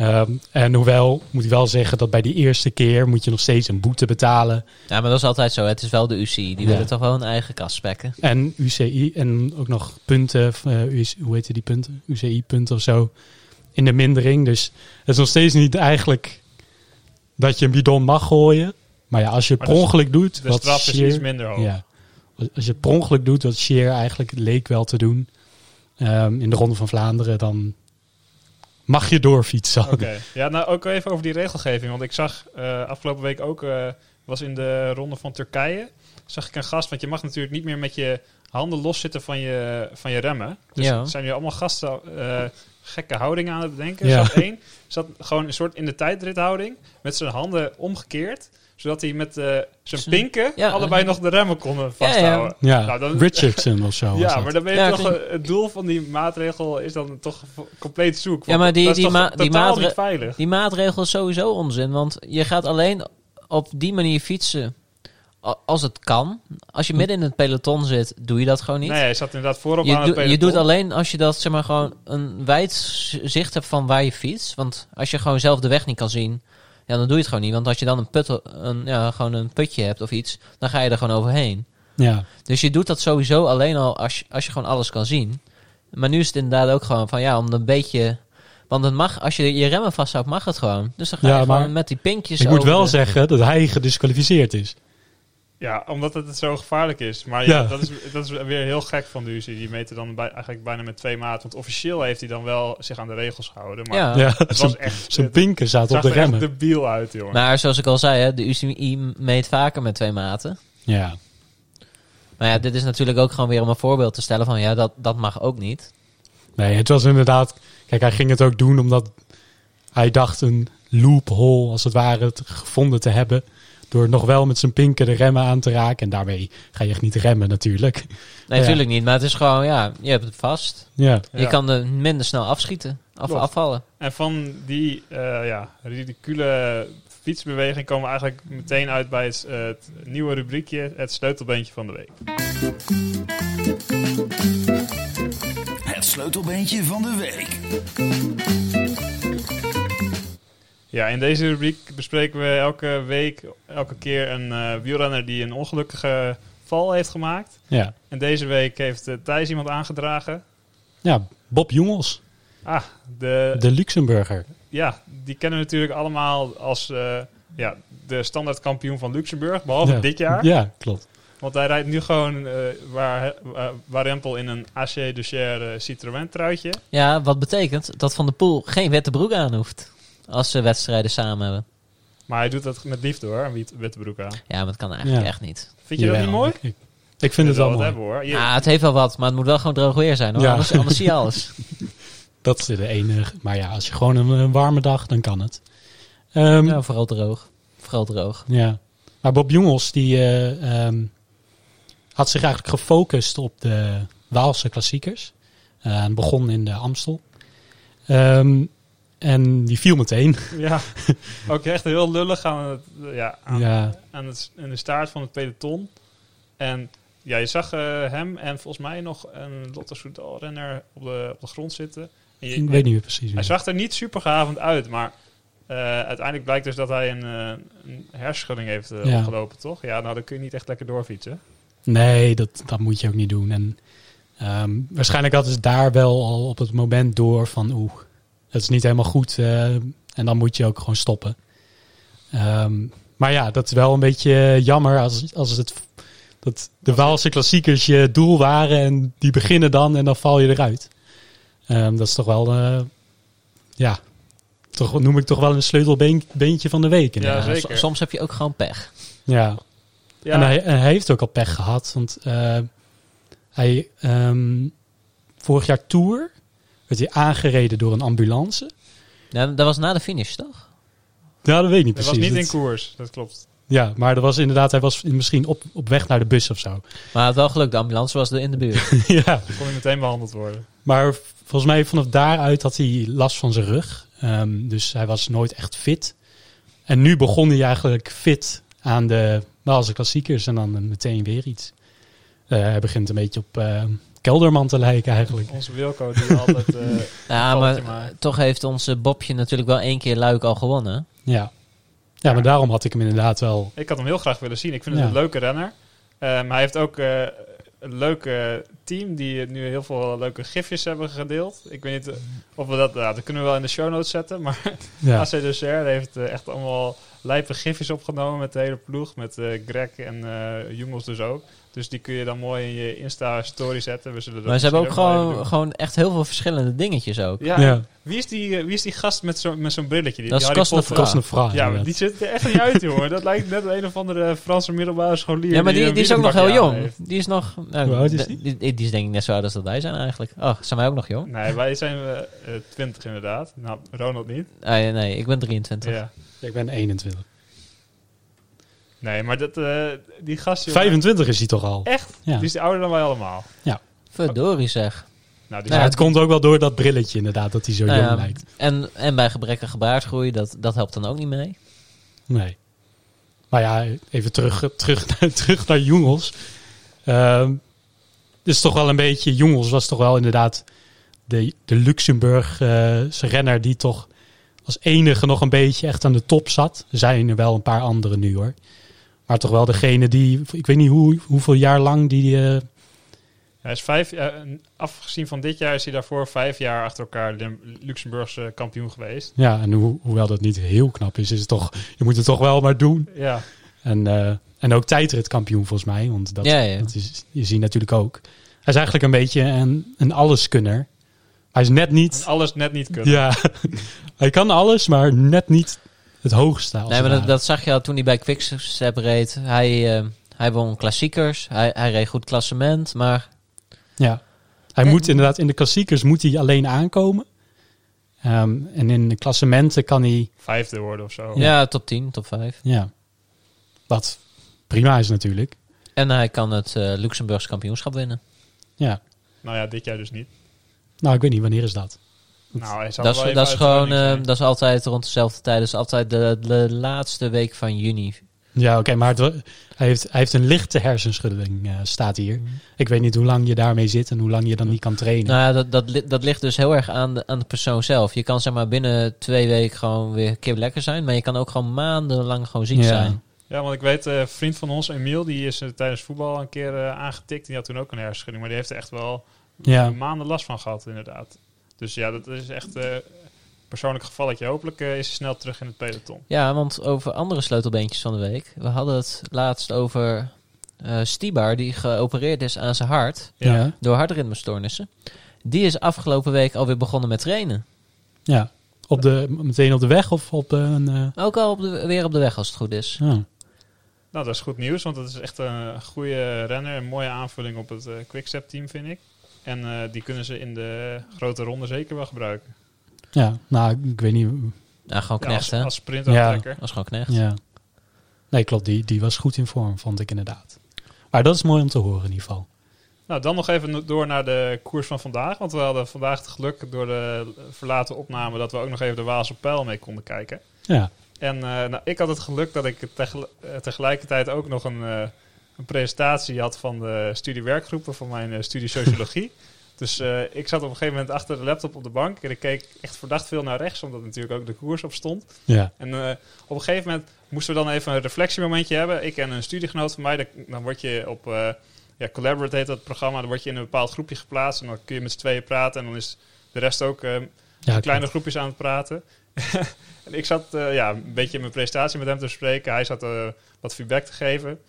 Ehm, en hoewel, moet ik wel zeggen dat bij die eerste keer moet je nog steeds een boete betalen. Ja, maar dat is altijd zo. Het is wel de UCI. Die Ja. willen toch wel een eigen kas spekken. En UCI en ook nog punten, eh, UC hoe heet die punten? UCI-punten of zo in de mindering. Dus het is nog steeds niet eigenlijk dat je een bidon mag gooien. Maar ja, als je het Maar per ongeluk doet, De wat straf is Sheer- iets minder hoog. ja, als- je per ongeluk doet, wat Sheer eigenlijk leek wel te doen ehm, in de Ronde van Vlaanderen, dan mag je doorfietsen. Oké. Ja, nou ook even over die regelgeving. Want ik zag eh, afgelopen week ook, eh, was in de ronde van Turkije, zag ik een gast. Want je mag natuurlijk niet meer met je handen loszitten van je, van je remmen. Dus Ja. zijn nu allemaal gasten eh, gekke houdingen aan het bedenken. Ja. Zat één, zat gewoon een soort in de tijdrithouding, met zijn handen omgekeerd. Zodat hij met eh, zijn pinken ja. allebei nog de remmen konden vasthouden. Ja, Nou, dan- Richardson of zo. Ja, maar dan ben je Ja, toch, klinkt- eh, het doel van die maatregel is dan toch compleet zoek. Ja, maar die- dat is die toch ma- die totaal maatre- niet veilig. Die maatregel is sowieso onzin. Want je gaat alleen op die manier fietsen als het kan. Als je midden in het peloton zit, doe je dat gewoon niet. Nee, hij zat inderdaad voorop Je, aan het doe- je peloton. doet alleen als je dat zeg maar gewoon een wijd zicht hebt van waar je fietst. Want als je gewoon zelf de weg niet kan zien, ja, dan doe je het gewoon niet. Want als je dan een, put, een, ja, gewoon een putje hebt of iets, dan ga je er gewoon overheen. Ja. Dus je doet dat sowieso alleen al als je, als je gewoon alles kan zien. Maar nu is het inderdaad ook gewoon van ja, om een beetje. Want het mag, als je je remmen vasthoudt, mag het gewoon. Dus dan ga je gewoon met die pinkjes Ik moet wel de- zeggen dat hij gedisqualificeerd is. Ja, omdat het zo gevaarlijk is. Maar ja, Ja. Dat, is, dat is weer heel gek van de UCI. Die meten dan bij, eigenlijk bijna met twee maten. Want officieel heeft hij dan wel zich aan de regels gehouden. Maar Ja. Ja, het was zijn- echt... zijn pinken zaten op de er echt remmen. debiel uit, jongen. Maar zoals ik al zei, hè, de UCI meet vaker met twee maten. Ja. Maar ja, dit is natuurlijk ook gewoon weer om een voorbeeld te stellen van ja, dat, dat mag ook niet. Nee, het was inderdaad... Kijk, hij ging het ook doen omdat hij dacht een loophole, als het ware, te- gevonden te hebben. Door nog wel met zijn pinken de remmen aan te raken. En daarmee ga je echt niet remmen natuurlijk. Nee, Ja. natuurlijk niet. Maar het is gewoon, ja, je hebt het vast. Ja, Ja. Je kan er minder snel afschieten. Of Klopt. afvallen. En van die eh ja, ridicule fietsbeweging komen we eigenlijk meteen uit bij het, eh, het nieuwe rubriekje, het sleutelbeentje van de week. Het sleutelbeentje van de week. Ja, in deze rubriek bespreken we elke week, elke keer een eh, wielrenner die een ongelukkige val heeft gemaakt. ja. En deze week heeft eh, Thijs iemand aangedragen. ja Bob Jongels, Ah, de, de Luxemburger. ja, die kennen we natuurlijk allemaal als eh, ja, de standaard kampioen van Luxemburg, behalve ja. dit jaar. Ja, klopt. Want hij rijdt nu gewoon eh waar, Rempel in een AC Ducher eh, Citroën truitje. Ja, wat betekent dat Van der Poel geen witte broek aan hoeft. Als ze wedstrijden samen hebben. Maar hij doet dat met liefde hoor, witte broek aan. Ja, maar dat kan eigenlijk Ja. echt niet. Vind je dat niet mooi? Ik- Ik vind het wel wat mooi. hebben hoor. Je- Ja, het heeft wel wat, maar het moet wel gewoon droog weer zijn hoor. Ja. Anders, anders zie je alles. Dat is de enige. Maar ja, als je gewoon een, een warme dag, dan kan het. Ehm, Ja, vooral droog. Vooral droog. Ja. Maar Bob Jongels die eh, ehm, had zich eigenlijk gefocust op de Waalse klassiekers. Eh, en begon in de Amstel. Ehm, en die viel meteen. Ja, ook echt heel lullig aan, het, ja, aan, Ja. aan, het, aan de staart van het peloton. En ja, je zag eh, hem en volgens mij nog een Lotto Soudal-renner op de, op de grond zitten. En je- Ik weet niet meer precies. Hij zag er niet super gehavend uit, maar eh, uiteindelijk blijkt dus dat hij een, eh een hersenschudding heeft eh, Ja. opgelopen, toch? Ja, nou dan kun je niet echt lekker doorfietsen. Nee, dat, dat moet je ook niet doen. En ehm, waarschijnlijk hadden ze daar wel al op het moment door van oeh, het is niet helemaal goed. eh, en dan moet je ook gewoon stoppen. Ehm, maar ja, dat is wel een beetje jammer als, als het dat de Waalse klassiekers je doel waren en die beginnen dan en dan val je eruit. Ehm, dat is toch wel, eh, ja, toch noem ik toch wel een sleutelbeentje van de week. Ja, inderdaad. zeker. S- Soms heb je ook gewoon pech. ja. Ja, En, hij, en hij heeft ook al pech gehad. Want eh, hij ehm, vorig jaar Tour werd hij aangereden door een ambulance. Ja, dat was na de finish, toch? Nou, dat weet ik niet dat precies. was niet in koers, dat klopt. Ja, maar dat was inderdaad, hij was misschien op, op weg naar de bus of zo. Maar hij had wel geluk, de ambulance was er in de buurt. ja, kon hij meteen behandeld worden. maar volgens mij vanaf daaruit had hij last van zijn rug. Ehm, dus hij was nooit echt fit. En nu begon hij eigenlijk fit aan de Waalse klassiekers en dan meteen weer iets. Eh, hij begint een beetje op eh, Kelderman te lijken eigenlijk. Onze Wilco die altijd... eh, Ja, maar, maar. toch heeft onze Bobje natuurlijk wel één keer Luik al gewonnen. Ja. ja, maar daarom had ik hem inderdaad wel Ik had hem heel graag willen zien. Ik vind het Ja. een leuke renner. Ehm, hij heeft ook eh, een leuk eh, team die nu heel veel leuke gifjes hebben gedeeld. Ik weet niet eh, of we dat... Nou, dat kunnen we wel in de show notes zetten. Maar Ja, AC de Serre heeft eh, echt allemaal lijpe gifjes opgenomen met de hele ploeg. Met eh, Greg en eh Jungels dus ook. Dus die kun je dan mooi in je Insta-story zetten. We zullen Maar ze hebben ook gewoon, gewoon echt heel veel verschillende dingetjes ook. Ja, ja. Wie, is die, eh, wie is die gast met zo'n met zo'n brilletje? Die, Dat is die Harry Cosnefroid. Potter- kost een vraag. Ja, maar die zit er echt niet uit, jongen. Dat lijkt net een of andere Franse middelbare scholier. Ja, maar die, die is ook nog heel jong. heeft. Die is nog... Nou, Hoe oud is die? Die, die is denk ik net zo oud als dat wij zijn eigenlijk. Oh, zijn wij ook nog jong? Nee, wij zijn eh, eh, 20 inderdaad. Nou, Ronald niet. Ah, ja, nee, ik ben 23. Ja. Ik ben 21. Nee, maar dat, eh, die gast... jongen, 25 is hij toch al? Echt? Ja. Die is ouder dan wij allemaal. Verdorie zeg. Nou, die Ja, Ja, het komt ook wel door dat brilletje inderdaad, dat hij zo Nou jong ja, lijkt. En, en bij gebrekkige baardgroei, dat, dat helpt dan ook niet mee. Nee. Maar ja, even terug, terug, naar, terug naar Jongels. Ehm dus toch wel een beetje, Jongels was toch wel inderdaad de, de Luxemburgse renner die toch als enige nog een beetje echt aan de top zat. Er zijn er wel een paar andere nu hoor. Maar toch wel degene die, ik weet niet hoe, hoeveel jaar lang die... eh, Hij is vijf jaar, afgezien van dit jaar is hij daarvoor vijf jaar achter elkaar Luxemburgse kampioen geweest. ja, en ho hoewel dat niet heel knap is, is het toch, je moet het toch wel maar doen. Ja, En, eh, en ook tijdritkampioen volgens mij. Want dat, Ja, ja. dat is, je ziet natuurlijk ook. Hij is eigenlijk een beetje een, een alleskunner. Hij is net niet... en alles net niet kunnen. Ja, hij kan alles, maar net niet het hoogste. als Nee, maar dat, zag je al toen hij bij Quickstep reed. Hij, eh, hij won klassiekers, hij, hij reed goed klassement, maar Ja. Hij moet inderdaad in de klassiekers moet hij alleen aankomen. Ehm, en in de klassementen kan hij... Vijfde worden of zo. ja. top 10, top 5. Ja, wat prima is natuurlijk. En hij kan het eh Luxemburgs kampioenschap winnen. Ja. Nou ja, dit jaar dus niet. Nou, ik weet niet, wanneer is dat? Nou, Dat is, dat is gewoon, eh, zijn. dat is altijd rond dezelfde tijd. Dat is altijd de, de laatste week van juni. Ja, oké, maar het hij, heeft, hij heeft een lichte hersenschudding, eh, staat hier. Ik weet niet hoe lang je daarmee zit en hoe lang je dan niet kan trainen. Nou ja, dat, dat, li- dat ligt dus heel erg aan de, aan de persoon zelf. Je kan zeg maar binnen twee weken gewoon weer een keer lekker zijn. Maar je kan ook gewoon maandenlang gewoon ziek Ja. zijn. Ja, want ik weet, eh, een vriend van ons, Emiel, die is eh, tijdens voetbal een keer eh, aangetikt. Die had toen ook een hersenschudding, maar die heeft er echt wel Ja. maanden last van gehad, inderdaad. Dus ja, dat is echt een persoonlijk gevalletje. Hopelijk eh, is hij snel terug in het peloton. Ja, want over andere sleutelbeentjes van de week. We hadden het laatst over eh Stibar, die geopereerd is aan zijn hart Ja. Ja. Ja. door hartritmesstoornissen. Die is afgelopen week alweer begonnen met trainen. Op de, meteen op de weg of op een... eh, Ook al op de, weer op de weg als het goed is. ja. Nou, dat is goed nieuws, want het is echt een goede renner. Een mooie aanvulling op het eh Quickstep team, vind ik. En eh, die kunnen ze in de grote ronde zeker wel gebruiken. Ja, nou, ik weet niet. Ja, gewoon Ja, knecht, als, hè? als sprintertrekker. Dat is gewoon knecht. Ja. Nee, klopt. Die, die was goed in vorm, vond ik inderdaad. Maar dat is mooi om te horen in ieder geval. Nou, dan nog even door naar de koers van vandaag. Want we hadden vandaag het geluk door de verlaten opname dat we ook nog even de Waalse pijl mee konden kijken. Ja, En eh, nou, ik had het geluk dat ik tegel- tegelijkertijd ook nog een, eh, een presentatie had van de studiewerkgroepen van mijn eh, studie sociologie. dus eh, ik zat op een gegeven moment achter de laptop op de bank en ik keek echt verdacht veel naar rechts, omdat natuurlijk ook de koers op stond. ja. En eh, op een gegeven moment moesten we dan even een reflectiemomentje hebben. Ik en een studiegenoot van mij. Dan, dan word je op ja, Collaborate heet dat programma. Dan word je in een bepaald groepje geplaatst. En dan kun je met z'n tweeën praten. En dan is de rest ook ja in kleine groepjes aan het praten. en ik zat ja, een beetje mijn presentatie met hem te bespreken. Hij zat wat feedback te geven.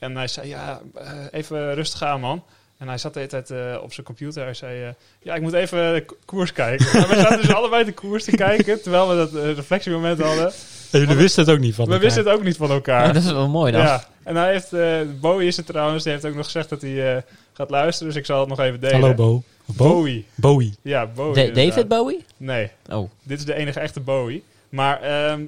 En hij zei, ja, eh, even rustig aan man. En hij zat de hele tijd eh, op zijn computer. Hij zei, eh, ja, ik moet even de ko- koers kijken. Maar we zaten dus allebei de koers te kijken. Terwijl we dat reflectiemoment hadden. En jullie wisten het ook niet van We elkaar. wisten het ook niet van elkaar. Ja, dat is wel mooi dan. Ja, en hij heeft, eh Bowie is het trouwens, die heeft ook nog gezegd dat hij eh, gaat luisteren, dus ik zal het nog even delen. Hallo Bo. Bo? Bowie. Bowie. Ja, Bowie. Da- inderdaad. David Bowie? Nee, Oh. dit is de enige echte Bowie. Maar ehm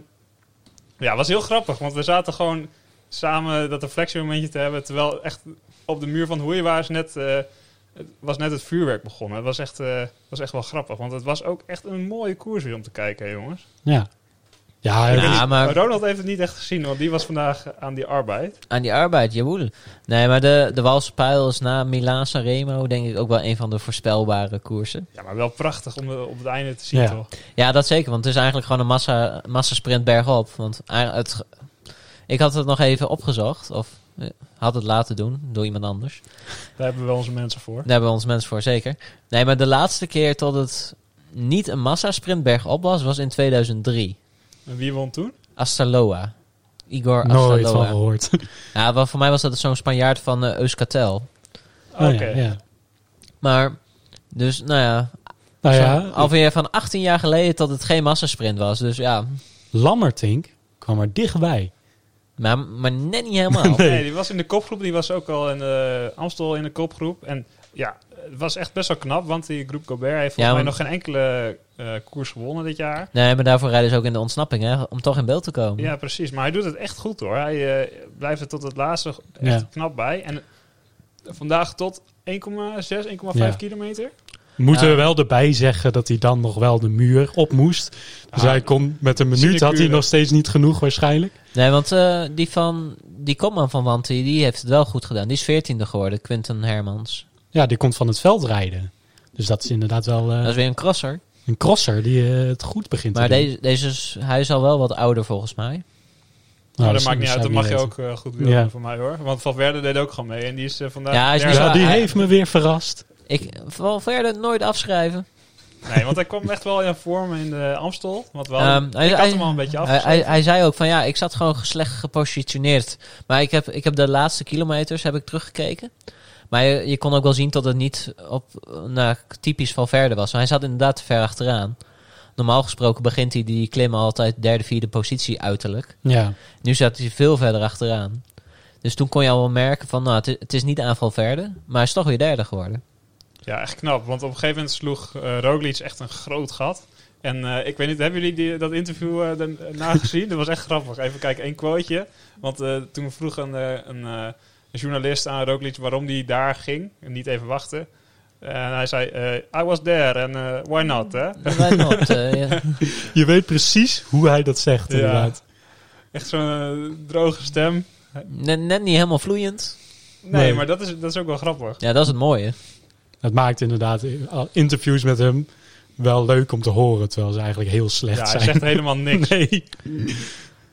ja, het was heel grappig, want we zaten gewoon samen dat reflectiemomentje te hebben, terwijl echt op de muur van Hoejewaars net, eh, het was net het vuurwerk begonnen. Het was echt, eh, was echt wel grappig, want het was ook echt een mooie koers weer om te kijken, hè, jongens. Ja. Ja, maar- Ronald heeft het niet echt gezien, want die was vandaag aan die arbeid. Aan die arbeid, jawoel. Nee, maar de, de Walse Pijl is na Milaan Sanremo denk ik ook wel een van de voorspelbare koersen. Ja, maar wel prachtig om de- op het einde te zien, Ja. toch? Ja, dat zeker, want het is eigenlijk gewoon een massa, massasprint bergop. Want eigenlijk het, ik had het nog even opgezocht, of eh, had het laten doen door iemand anders. Daar hebben we wel onze mensen voor. Daar hebben we ons mensen voor, zeker. Nee, maar de laatste keer tot het niet een massasprint bergop was, was in 2003. En wie won toen? Astaloa. Igor nooit van Astaloa. gehoord. Ja, wel, voor mij was dat zo'n Spanjaard van eh Euskaltel. Oh, Oké. ja, ja. Maar, dus, nou ja, Nou ja, alweer van 18 jaar geleden tot het geen massasprint was. Dus ja, Lammertink kwam er dichtbij. Maar, maar net niet helemaal. Nee. Nee, die was in de kopgroep. Die was ook al in de Amstel in de kopgroep. En ja, het was echt best wel knap. Want die groep Gobert heeft volgens Ja, mij nog geen enkele eh, koers gewonnen dit jaar. Nee, maar daarvoor rijden ze ook in de ontsnapping, hè, om toch in beeld te komen. Ja, precies. Maar hij doet het echt goed hoor. Hij eh, blijft er tot het laatste echt Ja. knap bij. En vandaag tot 1,6, 1,5 Ja. kilometer. Moeten we wel erbij zeggen dat hij dan nog wel de muur op moest. Dus hij kon met een minuut had hij nog steeds niet genoeg waarschijnlijk. Nee, want eh, die van die kopman van Wanty, die heeft het wel goed gedaan. Die is veertiende geworden, Quinten Hermans. Ja, die komt van het veld rijden. Dus dat is inderdaad wel eh, Dat is weer een crosser. een crosser die eh, het goed begint Maar te doen. deze, deze is, hij is al wel wat ouder volgens mij. Nou, dat dat maakt niet uit. Dat mag je ook goed willen Ja. voor mij hoor. Want Valverde deed ook gewoon mee. En die is vandaag... Ja, hij is derde. niet Ja, zo- die heeft me weer verrast. Ik val verder nooit afschrijven. Nee, want hij kwam echt wel in vorm in de Amstel. Want we hadden- Ehm, hij- ik had hij- hem al een beetje afgeschreven. hij, hij zei ook van ja, ik zat gewoon slecht gepositioneerd. Maar ik heb, ik heb de laatste kilometers heb ik teruggekeken. Maar je, je kon ook wel zien dat het niet op nou, typisch Valverde was. Maar hij zat inderdaad te ver achteraan. Normaal gesproken begint hij die klim altijd derde, vierde positie uiterlijk. Ja, Nu zat hij veel verder achteraan. Dus toen kon je al wel merken van nou, het, is- het is niet aan Valverde. Maar hij is toch weer derde geworden. Ja, echt knap. Want op een gegeven moment sloeg eh Roglic echt een groot gat. En eh, ik weet niet, hebben jullie die, dat interview eh daarna gezien? Dat was echt grappig. Even kijken, één quoteje. Want eh, toen vroeg een, eh, een, eh, een journalist aan Roglic waarom hij daar ging. En niet even wachten. En hij zei, eh, I was there and why not, hè? Why not, je weet precies hoe hij dat zegt Ja. inderdaad. Echt zo'n droge stem. net, net niet helemaal vloeiend. Nee, Nee. maar dat is, dat is ook wel grappig. Ja, dat is het mooie. Het maakt inderdaad eh, interviews met hem wel leuk om te horen, terwijl ze eigenlijk heel slecht Ja, hij zijn. zegt helemaal niks. Nee.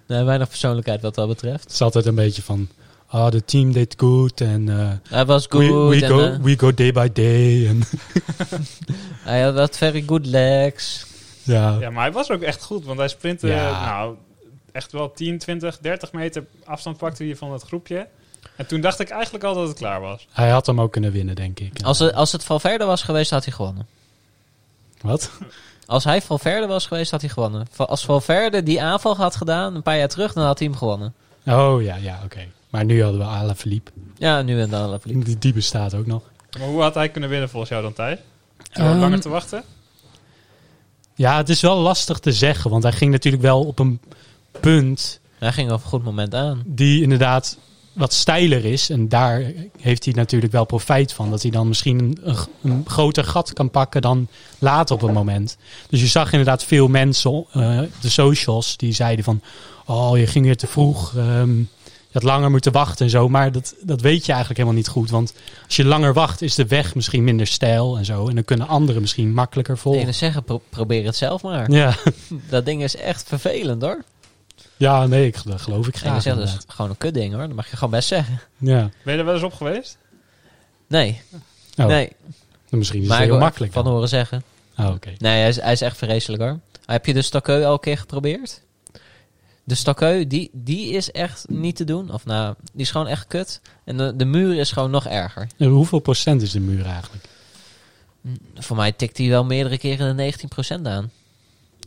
Nee, weinig persoonlijkheid wat dat betreft. Het is altijd een beetje van, ah, de team deed goed en eh, Hij was goed. we, we, go, eh, we go day by day. En, hij had wat very good legs. ja, Ja, maar hij was ook echt goed. Want hij sprintte, Ja. nou, echt wel 10, 20, 30 meter afstand pakte hij van het groepje. En toen dacht ik eigenlijk al dat het klaar was. hij had hem ook kunnen winnen, denk ik. Als het, als het Valverde was geweest, had hij gewonnen. Wat? Als hij Valverde was geweest, had hij gewonnen. Als Valverde die aanval had gedaan, een paar jaar terug, dan had hij hem gewonnen. Oh ja, ja, oké. Maar nu hadden we Alaphilippe. Ja, nu en dan. Philippe. Die, die bestaat ook nog. Maar hoe had hij kunnen winnen volgens jou dan, Thij? Door Ehm, langer te wachten? Ja, het is wel lastig te zeggen. Want hij ging natuurlijk wel op een punt Hij ging op een goed moment aan. die inderdaad wat steiler is. En daar heeft hij natuurlijk wel profijt van. Dat hij dan misschien een, een, groter gat kan pakken dan later op een moment. Dus je zag inderdaad veel mensen eh, op de socials die zeiden van... Oh, je ging weer te vroeg. ehm, je had langer moeten wachten en zo. Maar dat, dat weet je eigenlijk helemaal niet goed. Want als je langer wacht, is de weg misschien minder steil en zo. En dan kunnen anderen misschien makkelijker volgen. zou zeggen, pro- probeer het zelf maar. Ja, Dat ding is echt vervelend hoor. Ja nee, ik, dat geloof ik graag. zeg, dat is gewoon een kutding hoor. Dat mag je gewoon best zeggen. Ja, Ben je er wel eens op geweest? Nee, oh, nee. misschien is Maar het ik heel makkelijk. van dan. horen zeggen. Oh, oké. Nee, hij is, hij is echt vreselijk hoor. Heb je de Stokkeu al een keer geprobeerd? De Stokkeu, die, die is echt niet te doen. Of nou, die is gewoon echt kut. En de, de muur is gewoon nog erger. En hoeveel procent is de muur eigenlijk? Voor mij tikt hij wel meerdere keren de 19% aan.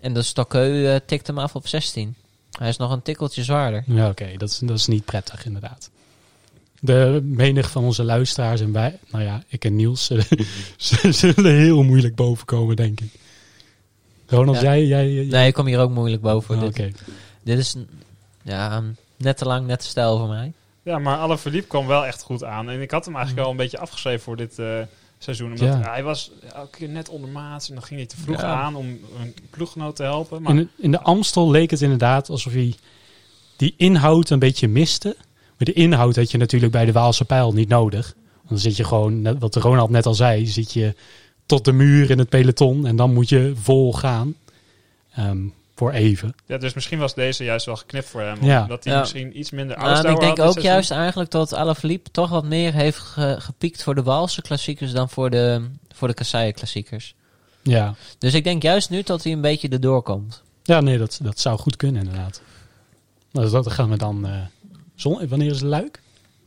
En de Stokkeu eh, tikt hem af op 16. Hij is nog een tikkeltje zwaarder. Ja, oké, dat, is, dat is niet prettig inderdaad. De menig van onze luisteraars en wij, nou ja, ik en Niels, zullen, ze zullen heel moeilijk bovenkomen, denk ik. Ronald, Ja. jij... jij, jij- Nee, ik kom hier ook moeilijk boven. Ah, dit, Oké, dit is ja, net te lang, net te stijl voor mij. Ja, maar Alaphilippe kwam wel echt goed aan. En ik had hem eigenlijk al een beetje afgeschreven voor dit eh, seizoen. Omdat Ja. hij was elke keer net ondermaats. En dan ging hij te vroeg Ja. aan om een ploeggenoot te helpen. Maar in, de- in de Amstel leek het inderdaad alsof hij die inhoud een beetje miste. Maar de inhoud had je natuurlijk bij de Waalse pijl niet nodig. Want dan zit je gewoon, wat Ronald net al zei, zit je tot de muur in het peloton en dan moet je vol gaan. Ehm, voor even. ja, dus misschien was deze juist wel geknipt voor hem. Ja. Omdat hij Ja. misschien iets minder Nou, en ausdauer ik denk ook seizoen. juist eigenlijk dat Alaphilippe toch wat meer heeft ge- gepiekt voor de Waalse klassiekers dan voor de, voor de Kasseien klassiekers. Ja, Dus ik denk juist nu dat hij een beetje erdoor komt. ja nee, dat, dat zou goed kunnen inderdaad. Nou, dat gaan we dan... eh, zon, wanneer is het luik?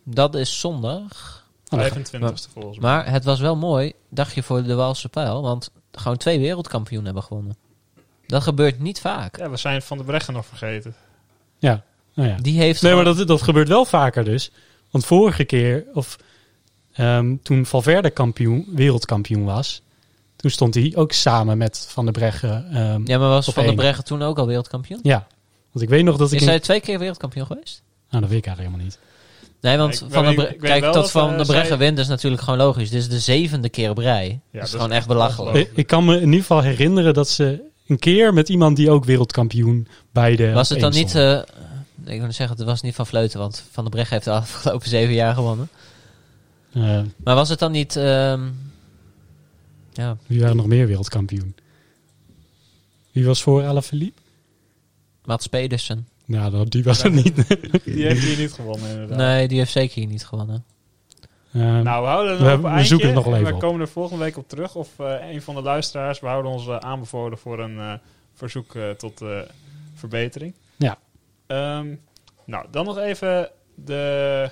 Dat is zondag. Oh, dan ga- 25ste volgens mij. Maar het was wel mooi, dacht je, voor de Waalse pijl. Want gewoon twee wereldkampioenen hebben gewonnen. Dat gebeurt niet vaak. Ja, we zijn Van de Breggen nog vergeten. ja, nou ja. Die heeft Nee, maar dat, dat gebeurt wel vaker dus. Want vorige keer, of ehm, toen Valverde kampioen, wereldkampioen was, toen stond hij ook samen met Van der Breggen. ehm, Ja, maar was Van der. Breggen toen ook al wereldkampioen? Ja, want ik weet nog dat ik... Is in- hij twee keer wereldkampioen geweest? Nou, dat weet ik eigenlijk helemaal niet. Nee, want Van weet kijk, tot dat, Van eh, der Breggen zij- wint is natuurlijk gewoon logisch. Dit is de zevende keer op rij. dat dat is gewoon echt echt belachelijk. ik kan me in ieder geval herinneren dat ze een keer met iemand die ook wereldkampioen bij de... Was het dan niet... eh, ik wil zeggen, het was niet van Vleuten, want Van der Breggen heeft de afgelopen zeven jaar gewonnen. Eh, Maar was het dan niet... ehm, ja, wie waren nog meer wereldkampioen? Wie was voor Alaphilippe? Mats Pedersen. Nou, dat- die was er niet. Die heeft hier niet gewonnen inderdaad. Nee, die heeft zeker hier niet gewonnen. Eh, Nou, we houden We we eindje. zoeken het nog wel even We komen er volgende week op terug. Of eh, een van de luisteraars. We houden ons eh, aanbevolen voor een eh, verzoek tot verbetering. Ja. Ehm, nou, dan nog even de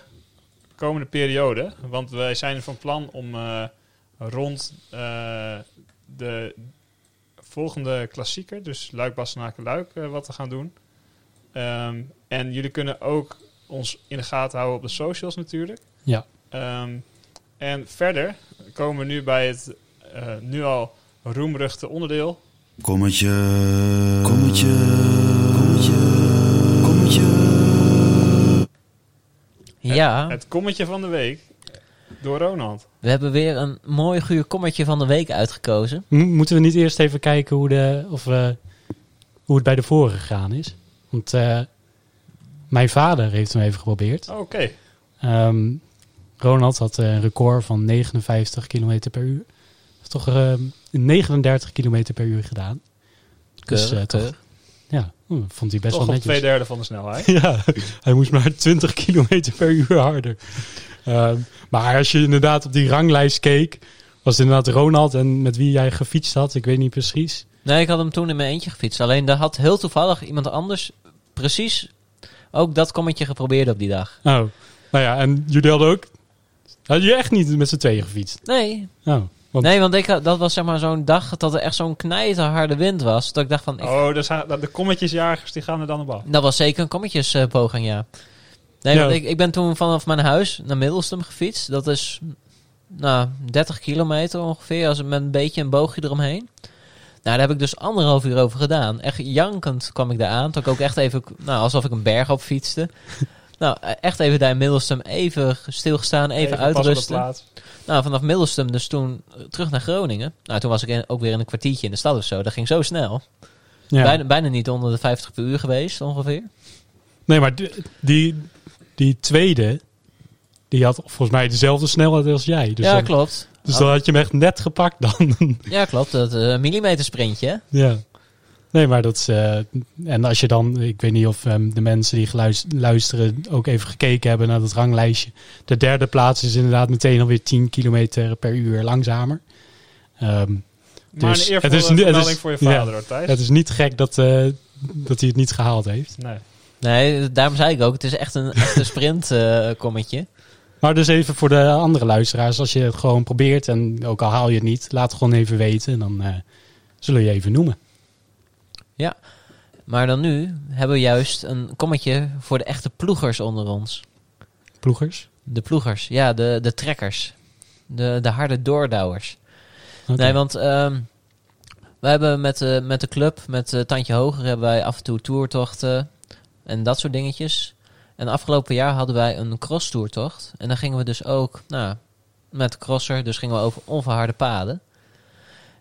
komende periode. Want wij zijn van plan om rond de volgende klassieker, dus Luik, Bastenaken, Luik, wat te gaan doen. Ehm, en jullie kunnen ook ons in de gaten houden op de socials natuurlijk. ja. Ehm, en verder komen we nu bij het eh, nu al roemruchte onderdeel. Kommetje, kommetje, kommetje, kommetje. Ja, Het kommetje van de week door Ronald. we hebben weer een mooi guur kommetje van de week uitgekozen. Mo- Moeten we niet eerst even kijken hoe, de, of, eh, hoe het bij de vorige gegaan is? Want eh, mijn vader heeft hem even geprobeerd. Oké, Ehm, Ronald had eh, een record van 59 km per uur. Dat is toch ehm, 39 km per uur gedaan. Dus, eh, toch-. Ja, vond hij best toch wel op twee netjes. derde van de snelheid. Ja, hij moest maar 20 km per uur harder. Ehm, maar als je inderdaad op die ranglijst keek, was het inderdaad Ronald en met wie jij gefietst had. Ik weet niet precies. Nee, ik had hem toen in mijn eentje gefietst. Alleen daar had heel toevallig iemand anders precies ook dat kommetje geprobeerd op die dag. Oh, nou ja, en jullie hadden ook... Had je echt niet met z'n tweeën gefietst? Nee, Oh, want nee want ik, had- dat was zeg maar zo'n dag dat er echt zo'n knijterharde wind was. Dat ik dacht van, ik- Oh, dus de kommetjesjagers die gaan er dan op af. dat was zeker een kommetjespoging, ja. Nee, Ja. want ik, ik ben toen vanaf mijn huis naar Middelstum gefietst. Dat is nou, 30 kilometer ongeveer, als met een beetje een boogje eromheen. Nou, daar heb ik dus anderhalf uur over gedaan. Echt jankend kwam ik daar aan. Toen ik ook echt even, nou, alsof ik een berg op fietste. Nou, echt even daar in Middelstum even stilgestaan, even, pas op de uitrusten. Nou, vanaf Middelstum dus toen eh, terug naar Groningen. Nou, toen was ik in- ook weer in een kwartiertje in de stad of zo. Dat ging zo snel. Ja. Bijna, bijna niet onder de 50 per uur geweest, ongeveer. Nee, maar die, die, die tweede, die had volgens mij dezelfde snelheid als jij. Dus, ja, dan, klopt. dus dan had je hem echt net gepakt dan. Ja, klopt. Dat eh millimeter sprintje. ja. Nee, maar dat is... eh, en als je dan... Ik weet niet of ehm, de mensen die luisteren ook even gekeken hebben naar dat ranglijstje. De derde plaats is inderdaad meteen alweer 10 kilometer per uur langzamer. Ehm, Maar Dus een het eervolle is het is- voor je ja. vader, hoor, Thijs. het is niet gek dat, eh, dat hij het niet gehaald heeft. Nee. Nee, daarom zei ik ook. Het is echt een, echt een sprintkommetje. Maar dus even voor de andere luisteraars. Als je het gewoon probeert en ook al haal je het niet. Laat het gewoon even weten. Dan eh, zullen we je even noemen. Maar dan nu hebben we juist een kommetje voor de echte ploegers onder ons. Ploegers. De ploegers, ja, de, de trekkers. De, de harde doordouwers. Nee, want ehm we hebben met, de met de club, met eh, Tandje Hoger, hebben wij af en toe toertochten en dat soort dingetjes. En afgelopen jaar hadden wij een crosstoertocht. En dan gingen we dus ook, nou, met de crosser, dus gingen we over onverharde paden.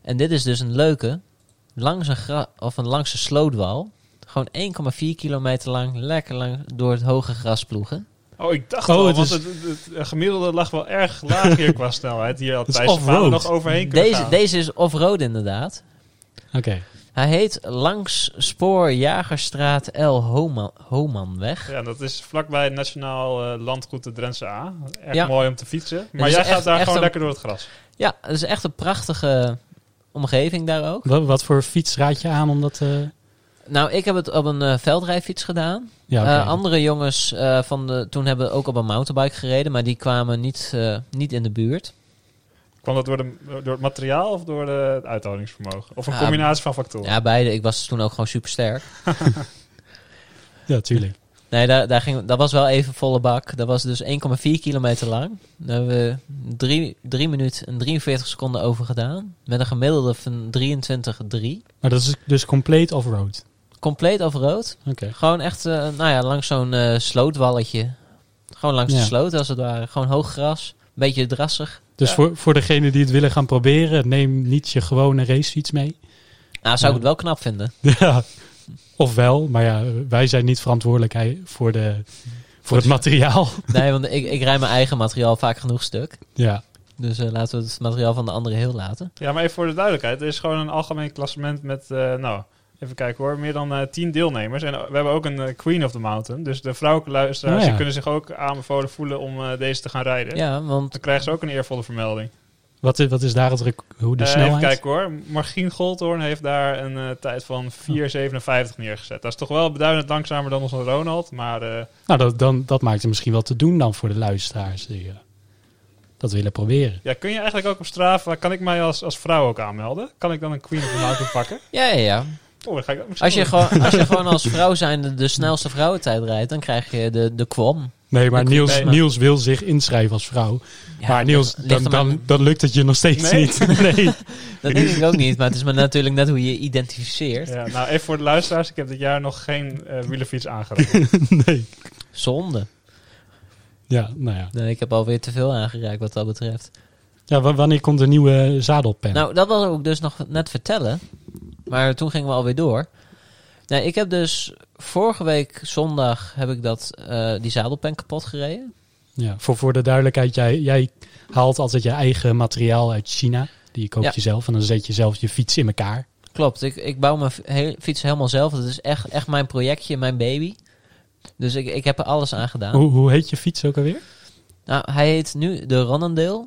En dit is dus een leuke, langs een, gra- of een langs een slootwal. Gewoon 1,4 kilometer lang, lekker lang door het hoge gras ploegen. Oh, ik dacht Oh, al, het want is- het, het, het gemiddelde lag wel erg laag hier qua snelheid. Hier had Thijs nog overheen kunnen Deze, gaan. deze is off-road inderdaad. Oké. Hij heet Langs Spoor Jagerstraat L. Homan, Homanweg. Ja, dat is vlakbij Nationaal eh, Landgoed de Drentse A. Echt Ja. mooi om te fietsen. Maar jij echt- gaat daar gewoon een- lekker door het gras. Ja, het is echt een prachtige omgeving daar ook. Wat, wat voor fiets raad je aan om dat... eh, Nou, ik heb het op een eh, veldrijfiets gedaan. ja. Eh, andere jongens eh, van de, toen hebben ook op een mountainbike gereden, maar die kwamen niet, eh, niet in de buurt. Kwam dat door, de, door het materiaal of door de, het uithoudingsvermogen? Of een Ja, combinatie van factoren? Ja, beide. Ik was toen ook gewoon super sterk. ja, tuurlijk. Nee, daar, daar ging, dat was wel even volle bak. Dat was dus 1,4 kilometer lang. Daar hebben we 3 minuten en 43 seconden over gedaan. Met een gemiddelde van 23,3. Maar dat is dus compleet off-road. Compleet off-road. Oké. Gewoon echt, eh, nou ja, langs zo'n eh, slootwalletje. Gewoon langs de sloot als het ware. Gewoon hoog gras. Een beetje drassig. Dus Ja. voor, voor degenen die het willen gaan proberen, neem niet je gewone racefiets mee. Nou, zou ik het wel knap vinden. ja. Of wel, maar ja, wij zijn niet verantwoordelijk voor, de, voor het materiaal. Nee, want ik, ik rij mijn eigen materiaal vaak genoeg stuk. ja. Dus eh, laten we het materiaal van de anderen heel laten. Ja, maar even voor de duidelijkheid. Er is gewoon een algemeen klassement met, eh, nou, even kijken hoor, meer dan eh 10 deelnemers. En we hebben ook een Queen of the Mountain. Dus de vrouwelijke luisteraars Oh ja. kunnen zich ook aanbevolen voelen om eh, deze te gaan rijden. Ja, want Dan krijgen ze ook een eervolle vermelding. Wat, is, wat is daar het hoe de Eh, snelheid? even kijken hoor. Margien Goldhoorn heeft daar een eh, tijd van 4,57 neergezet. Dat is toch wel beduidend langzamer dan onze Ronald. Maar eh, Nou, dat, dan, dat maakt het misschien wel te doen dan voor de luisteraars die eh, dat willen proberen. ja, kun je eigenlijk ook op Strava, kan ik mij als, als vrouw ook aanmelden? Kan ik dan een Queen of the Mountain pakken? ja, ja, ja. Oh, ga ik Als je, gewoon, als je gewoon als vrouw zijnde de snelste vrouwentijd rijdt, dan krijg je de, de kwam. Nee, maar Niels, nee. Niels wil zich inschrijven als vrouw. Ja, maar Niels, dan, dan, dan lukt het je nog steeds Nee? niet. nee. Dat denk ik ook niet, maar het is maar natuurlijk net hoe je je identificeert. Ja, nou, even voor de luisteraars. Ik heb dit jaar nog geen eh wielerfiets aangeraakt. nee. Zonde. Ja, nou ja. Nee, ik heb alweer te veel aangeraakt wat dat betreft. ja. wa- Wanneer komt de nieuwe zadelpen? Nou, dat wil ik dus nog net vertellen. Maar toen gingen we alweer door. Nee, ik heb dus vorige week zondag heb ik dat, eh, die zadelpen kapot gereden. Ja, voor, voor de duidelijkheid, jij, jij haalt altijd je eigen materiaal uit China. Die koopt Ja. je zelf en dan zet je zelf je fiets in elkaar. Klopt, ik, ik bouw mijn he- fiets helemaal zelf. Dat is echt, echt mijn projectje, mijn baby. Dus ik, ik heb er alles aan gedaan. Hoe, hoe heet je fiets ook alweer? Nou, hij heet nu de Ronnendale.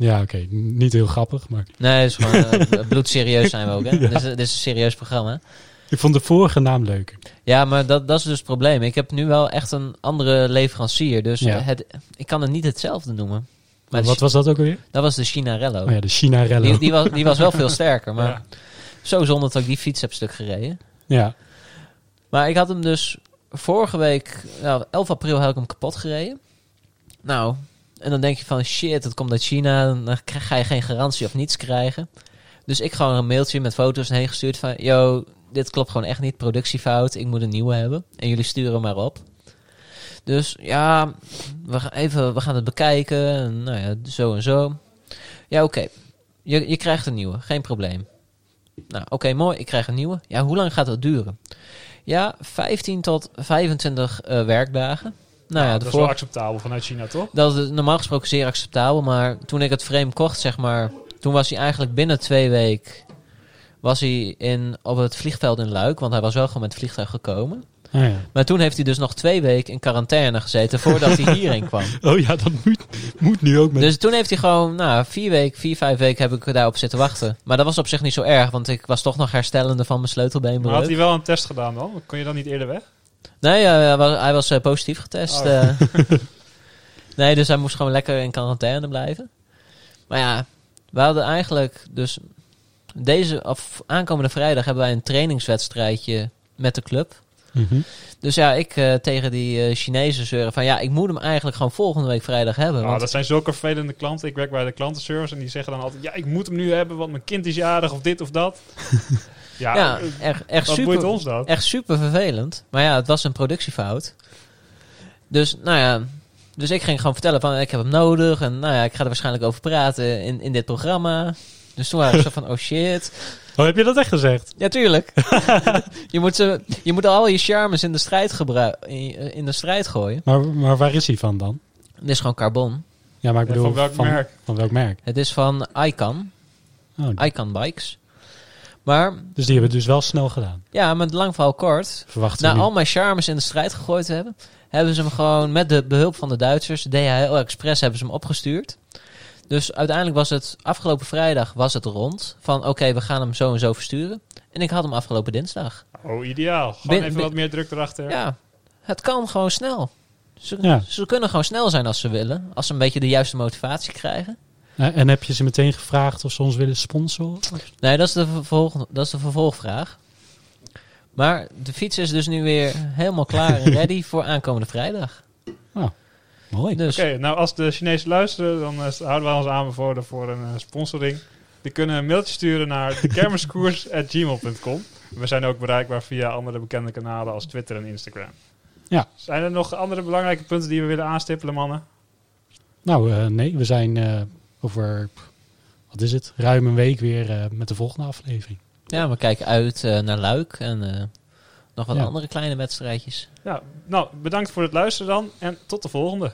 Ja, oké. Niet heel grappig, maar Nee, is gewoon eh, bloedserieus zijn we ook. Hè? Dit, is, dit is een serieus programma. ik vond de vorige naam leuker. Ja, maar dat, dat is dus het probleem. Ik heb nu wel echt een andere leverancier. Dus Ja. het, ik kan het niet hetzelfde noemen. Maar Wat was dat ook alweer? dat was de Chinarello. Oh ja, de Chinarello. die, die, was, die was wel veel sterker. Maar Ja. zo zonde dat ik die fiets heb stuk gereden. ja. Maar ik had hem dus vorige week, nou, 11 april, heb ik hem kapot gereden. Nou, en dan denk je van shit, het komt uit China. Dan ga je geen garantie of niets krijgen. Dus ik gewoon een mailtje met foto's heen gestuurd van... Yo, dit klopt gewoon echt niet, productiefout. Ik moet een nieuwe hebben. En jullie sturen maar op. Dus ja, we gaan, even, we gaan het bekijken. En, nou ja, zo en zo. Ja, oké. Je, je krijgt een nieuwe, geen probleem. Nou, oké, mooi. Ik krijg een nieuwe. Ja, hoe lang gaat dat duren? Ja, 15 tot 25 eh, werkdagen. Nou ja, dat is wel acceptabel vanuit China, toch? Dat is normaal gesproken zeer acceptabel. Maar toen ik het frame kocht, zeg maar... Toen was hij eigenlijk binnen twee weken... Was hij in, op het vliegveld in Luik. Want hij was wel gewoon met het vliegtuig gekomen. Ah, ja. Maar toen heeft hij dus nog twee weken in quarantaine gezeten... voordat hij hierheen kwam. Oh ja, dat moet, moet nu ook met... Dus toen heeft hij gewoon, nou, vier weken, vier, vijf weken heb ik daarop zitten wachten. Maar dat was op zich niet zo erg, want ik was toch nog herstellende van mijn Maar sleutelbeenbreuk. had hij wel een test gedaan dan? Kon je dan niet eerder weg? Nee, hij was, hij was eh, positief getest. Oh. eh. nee, dus hij moest gewoon lekker in quarantaine blijven. Maar ja, we hadden eigenlijk dus deze, of aankomende vrijdag hebben wij een trainingswedstrijdje met de club. Mhm. Dus ja, ik eh, tegen die eh Chinezen zeuren van ja, ik moet hem eigenlijk gewoon volgende week vrijdag hebben. Want dat zijn zulke vervelende klanten. Ik werk bij de klantenservice en die zeggen dan altijd... Ja, ik moet hem nu hebben, want mijn kind is jarig of dit of dat. ja, ja, echt, echt wat super. boeit ons dat? Echt super vervelend. Maar ja, het was een productiefout. Dus, nou ja. Dus ik ging gewoon vertellen van, ik heb hem nodig. En nou ja, ik ga er waarschijnlijk over praten in, in dit programma. Dus toen waren ze zo van, oh shit. Oh, heb je dat echt gezegd? Ja, tuurlijk. je, moet ze, je moet al je charmes in de strijd, gebruik, in, in de strijd gooien. Maar, maar waar is hij van dan? Het is gewoon carbon. Ja, maar ik Ja, bedoel... van welk merk? Van welk merk? Het is van Icon. Oh, Icon Bikes. Maar dus die hebben het dus wel snel gedaan. ja, met lang verhaal kort. Verwachten Na al mijn charmes in de strijd gegooid te hebben, hebben ze hem gewoon met de behulp van de Duitsers, DHL Express, hebben ze hem opgestuurd. Dus uiteindelijk was het afgelopen vrijdag was het rond van oké, we gaan hem zo en zo versturen. En ik had hem afgelopen dinsdag. Oh, ideaal. Gewoon Bin- even bin- wat meer druk erachter. Ja, het kan gewoon snel. Ze, Ja. ze kunnen gewoon snel zijn als ze willen. Als ze een beetje de juiste motivatie krijgen. Eh, En heb je ze meteen gevraagd of ze ons willen sponsoren? Nee, dat is de, vervolg, dat is de vervolgvraag. Maar de fiets is dus nu weer helemaal klaar en ready voor aankomende vrijdag. Mooi. Dus Oké, nou als de Chinezen luisteren, dan eh, houden wij ons aanbevolen voor een eh, sponsoring. Die kunnen een mailtje sturen naar dekermiskoers.gmail.com. We zijn ook bereikbaar via andere bekende kanalen als Twitter en Instagram. Ja. Zijn er nog andere belangrijke punten die we willen aanstippelen, mannen? Nou, eh, nee, we zijn eh, over, wat is het, ruim een week weer eh, met de volgende aflevering. Ja, we kijken uit eh, naar Luik en eh, nog wat Ja. andere kleine wedstrijdjes. Ja, nou, bedankt voor het luisteren dan en tot de volgende.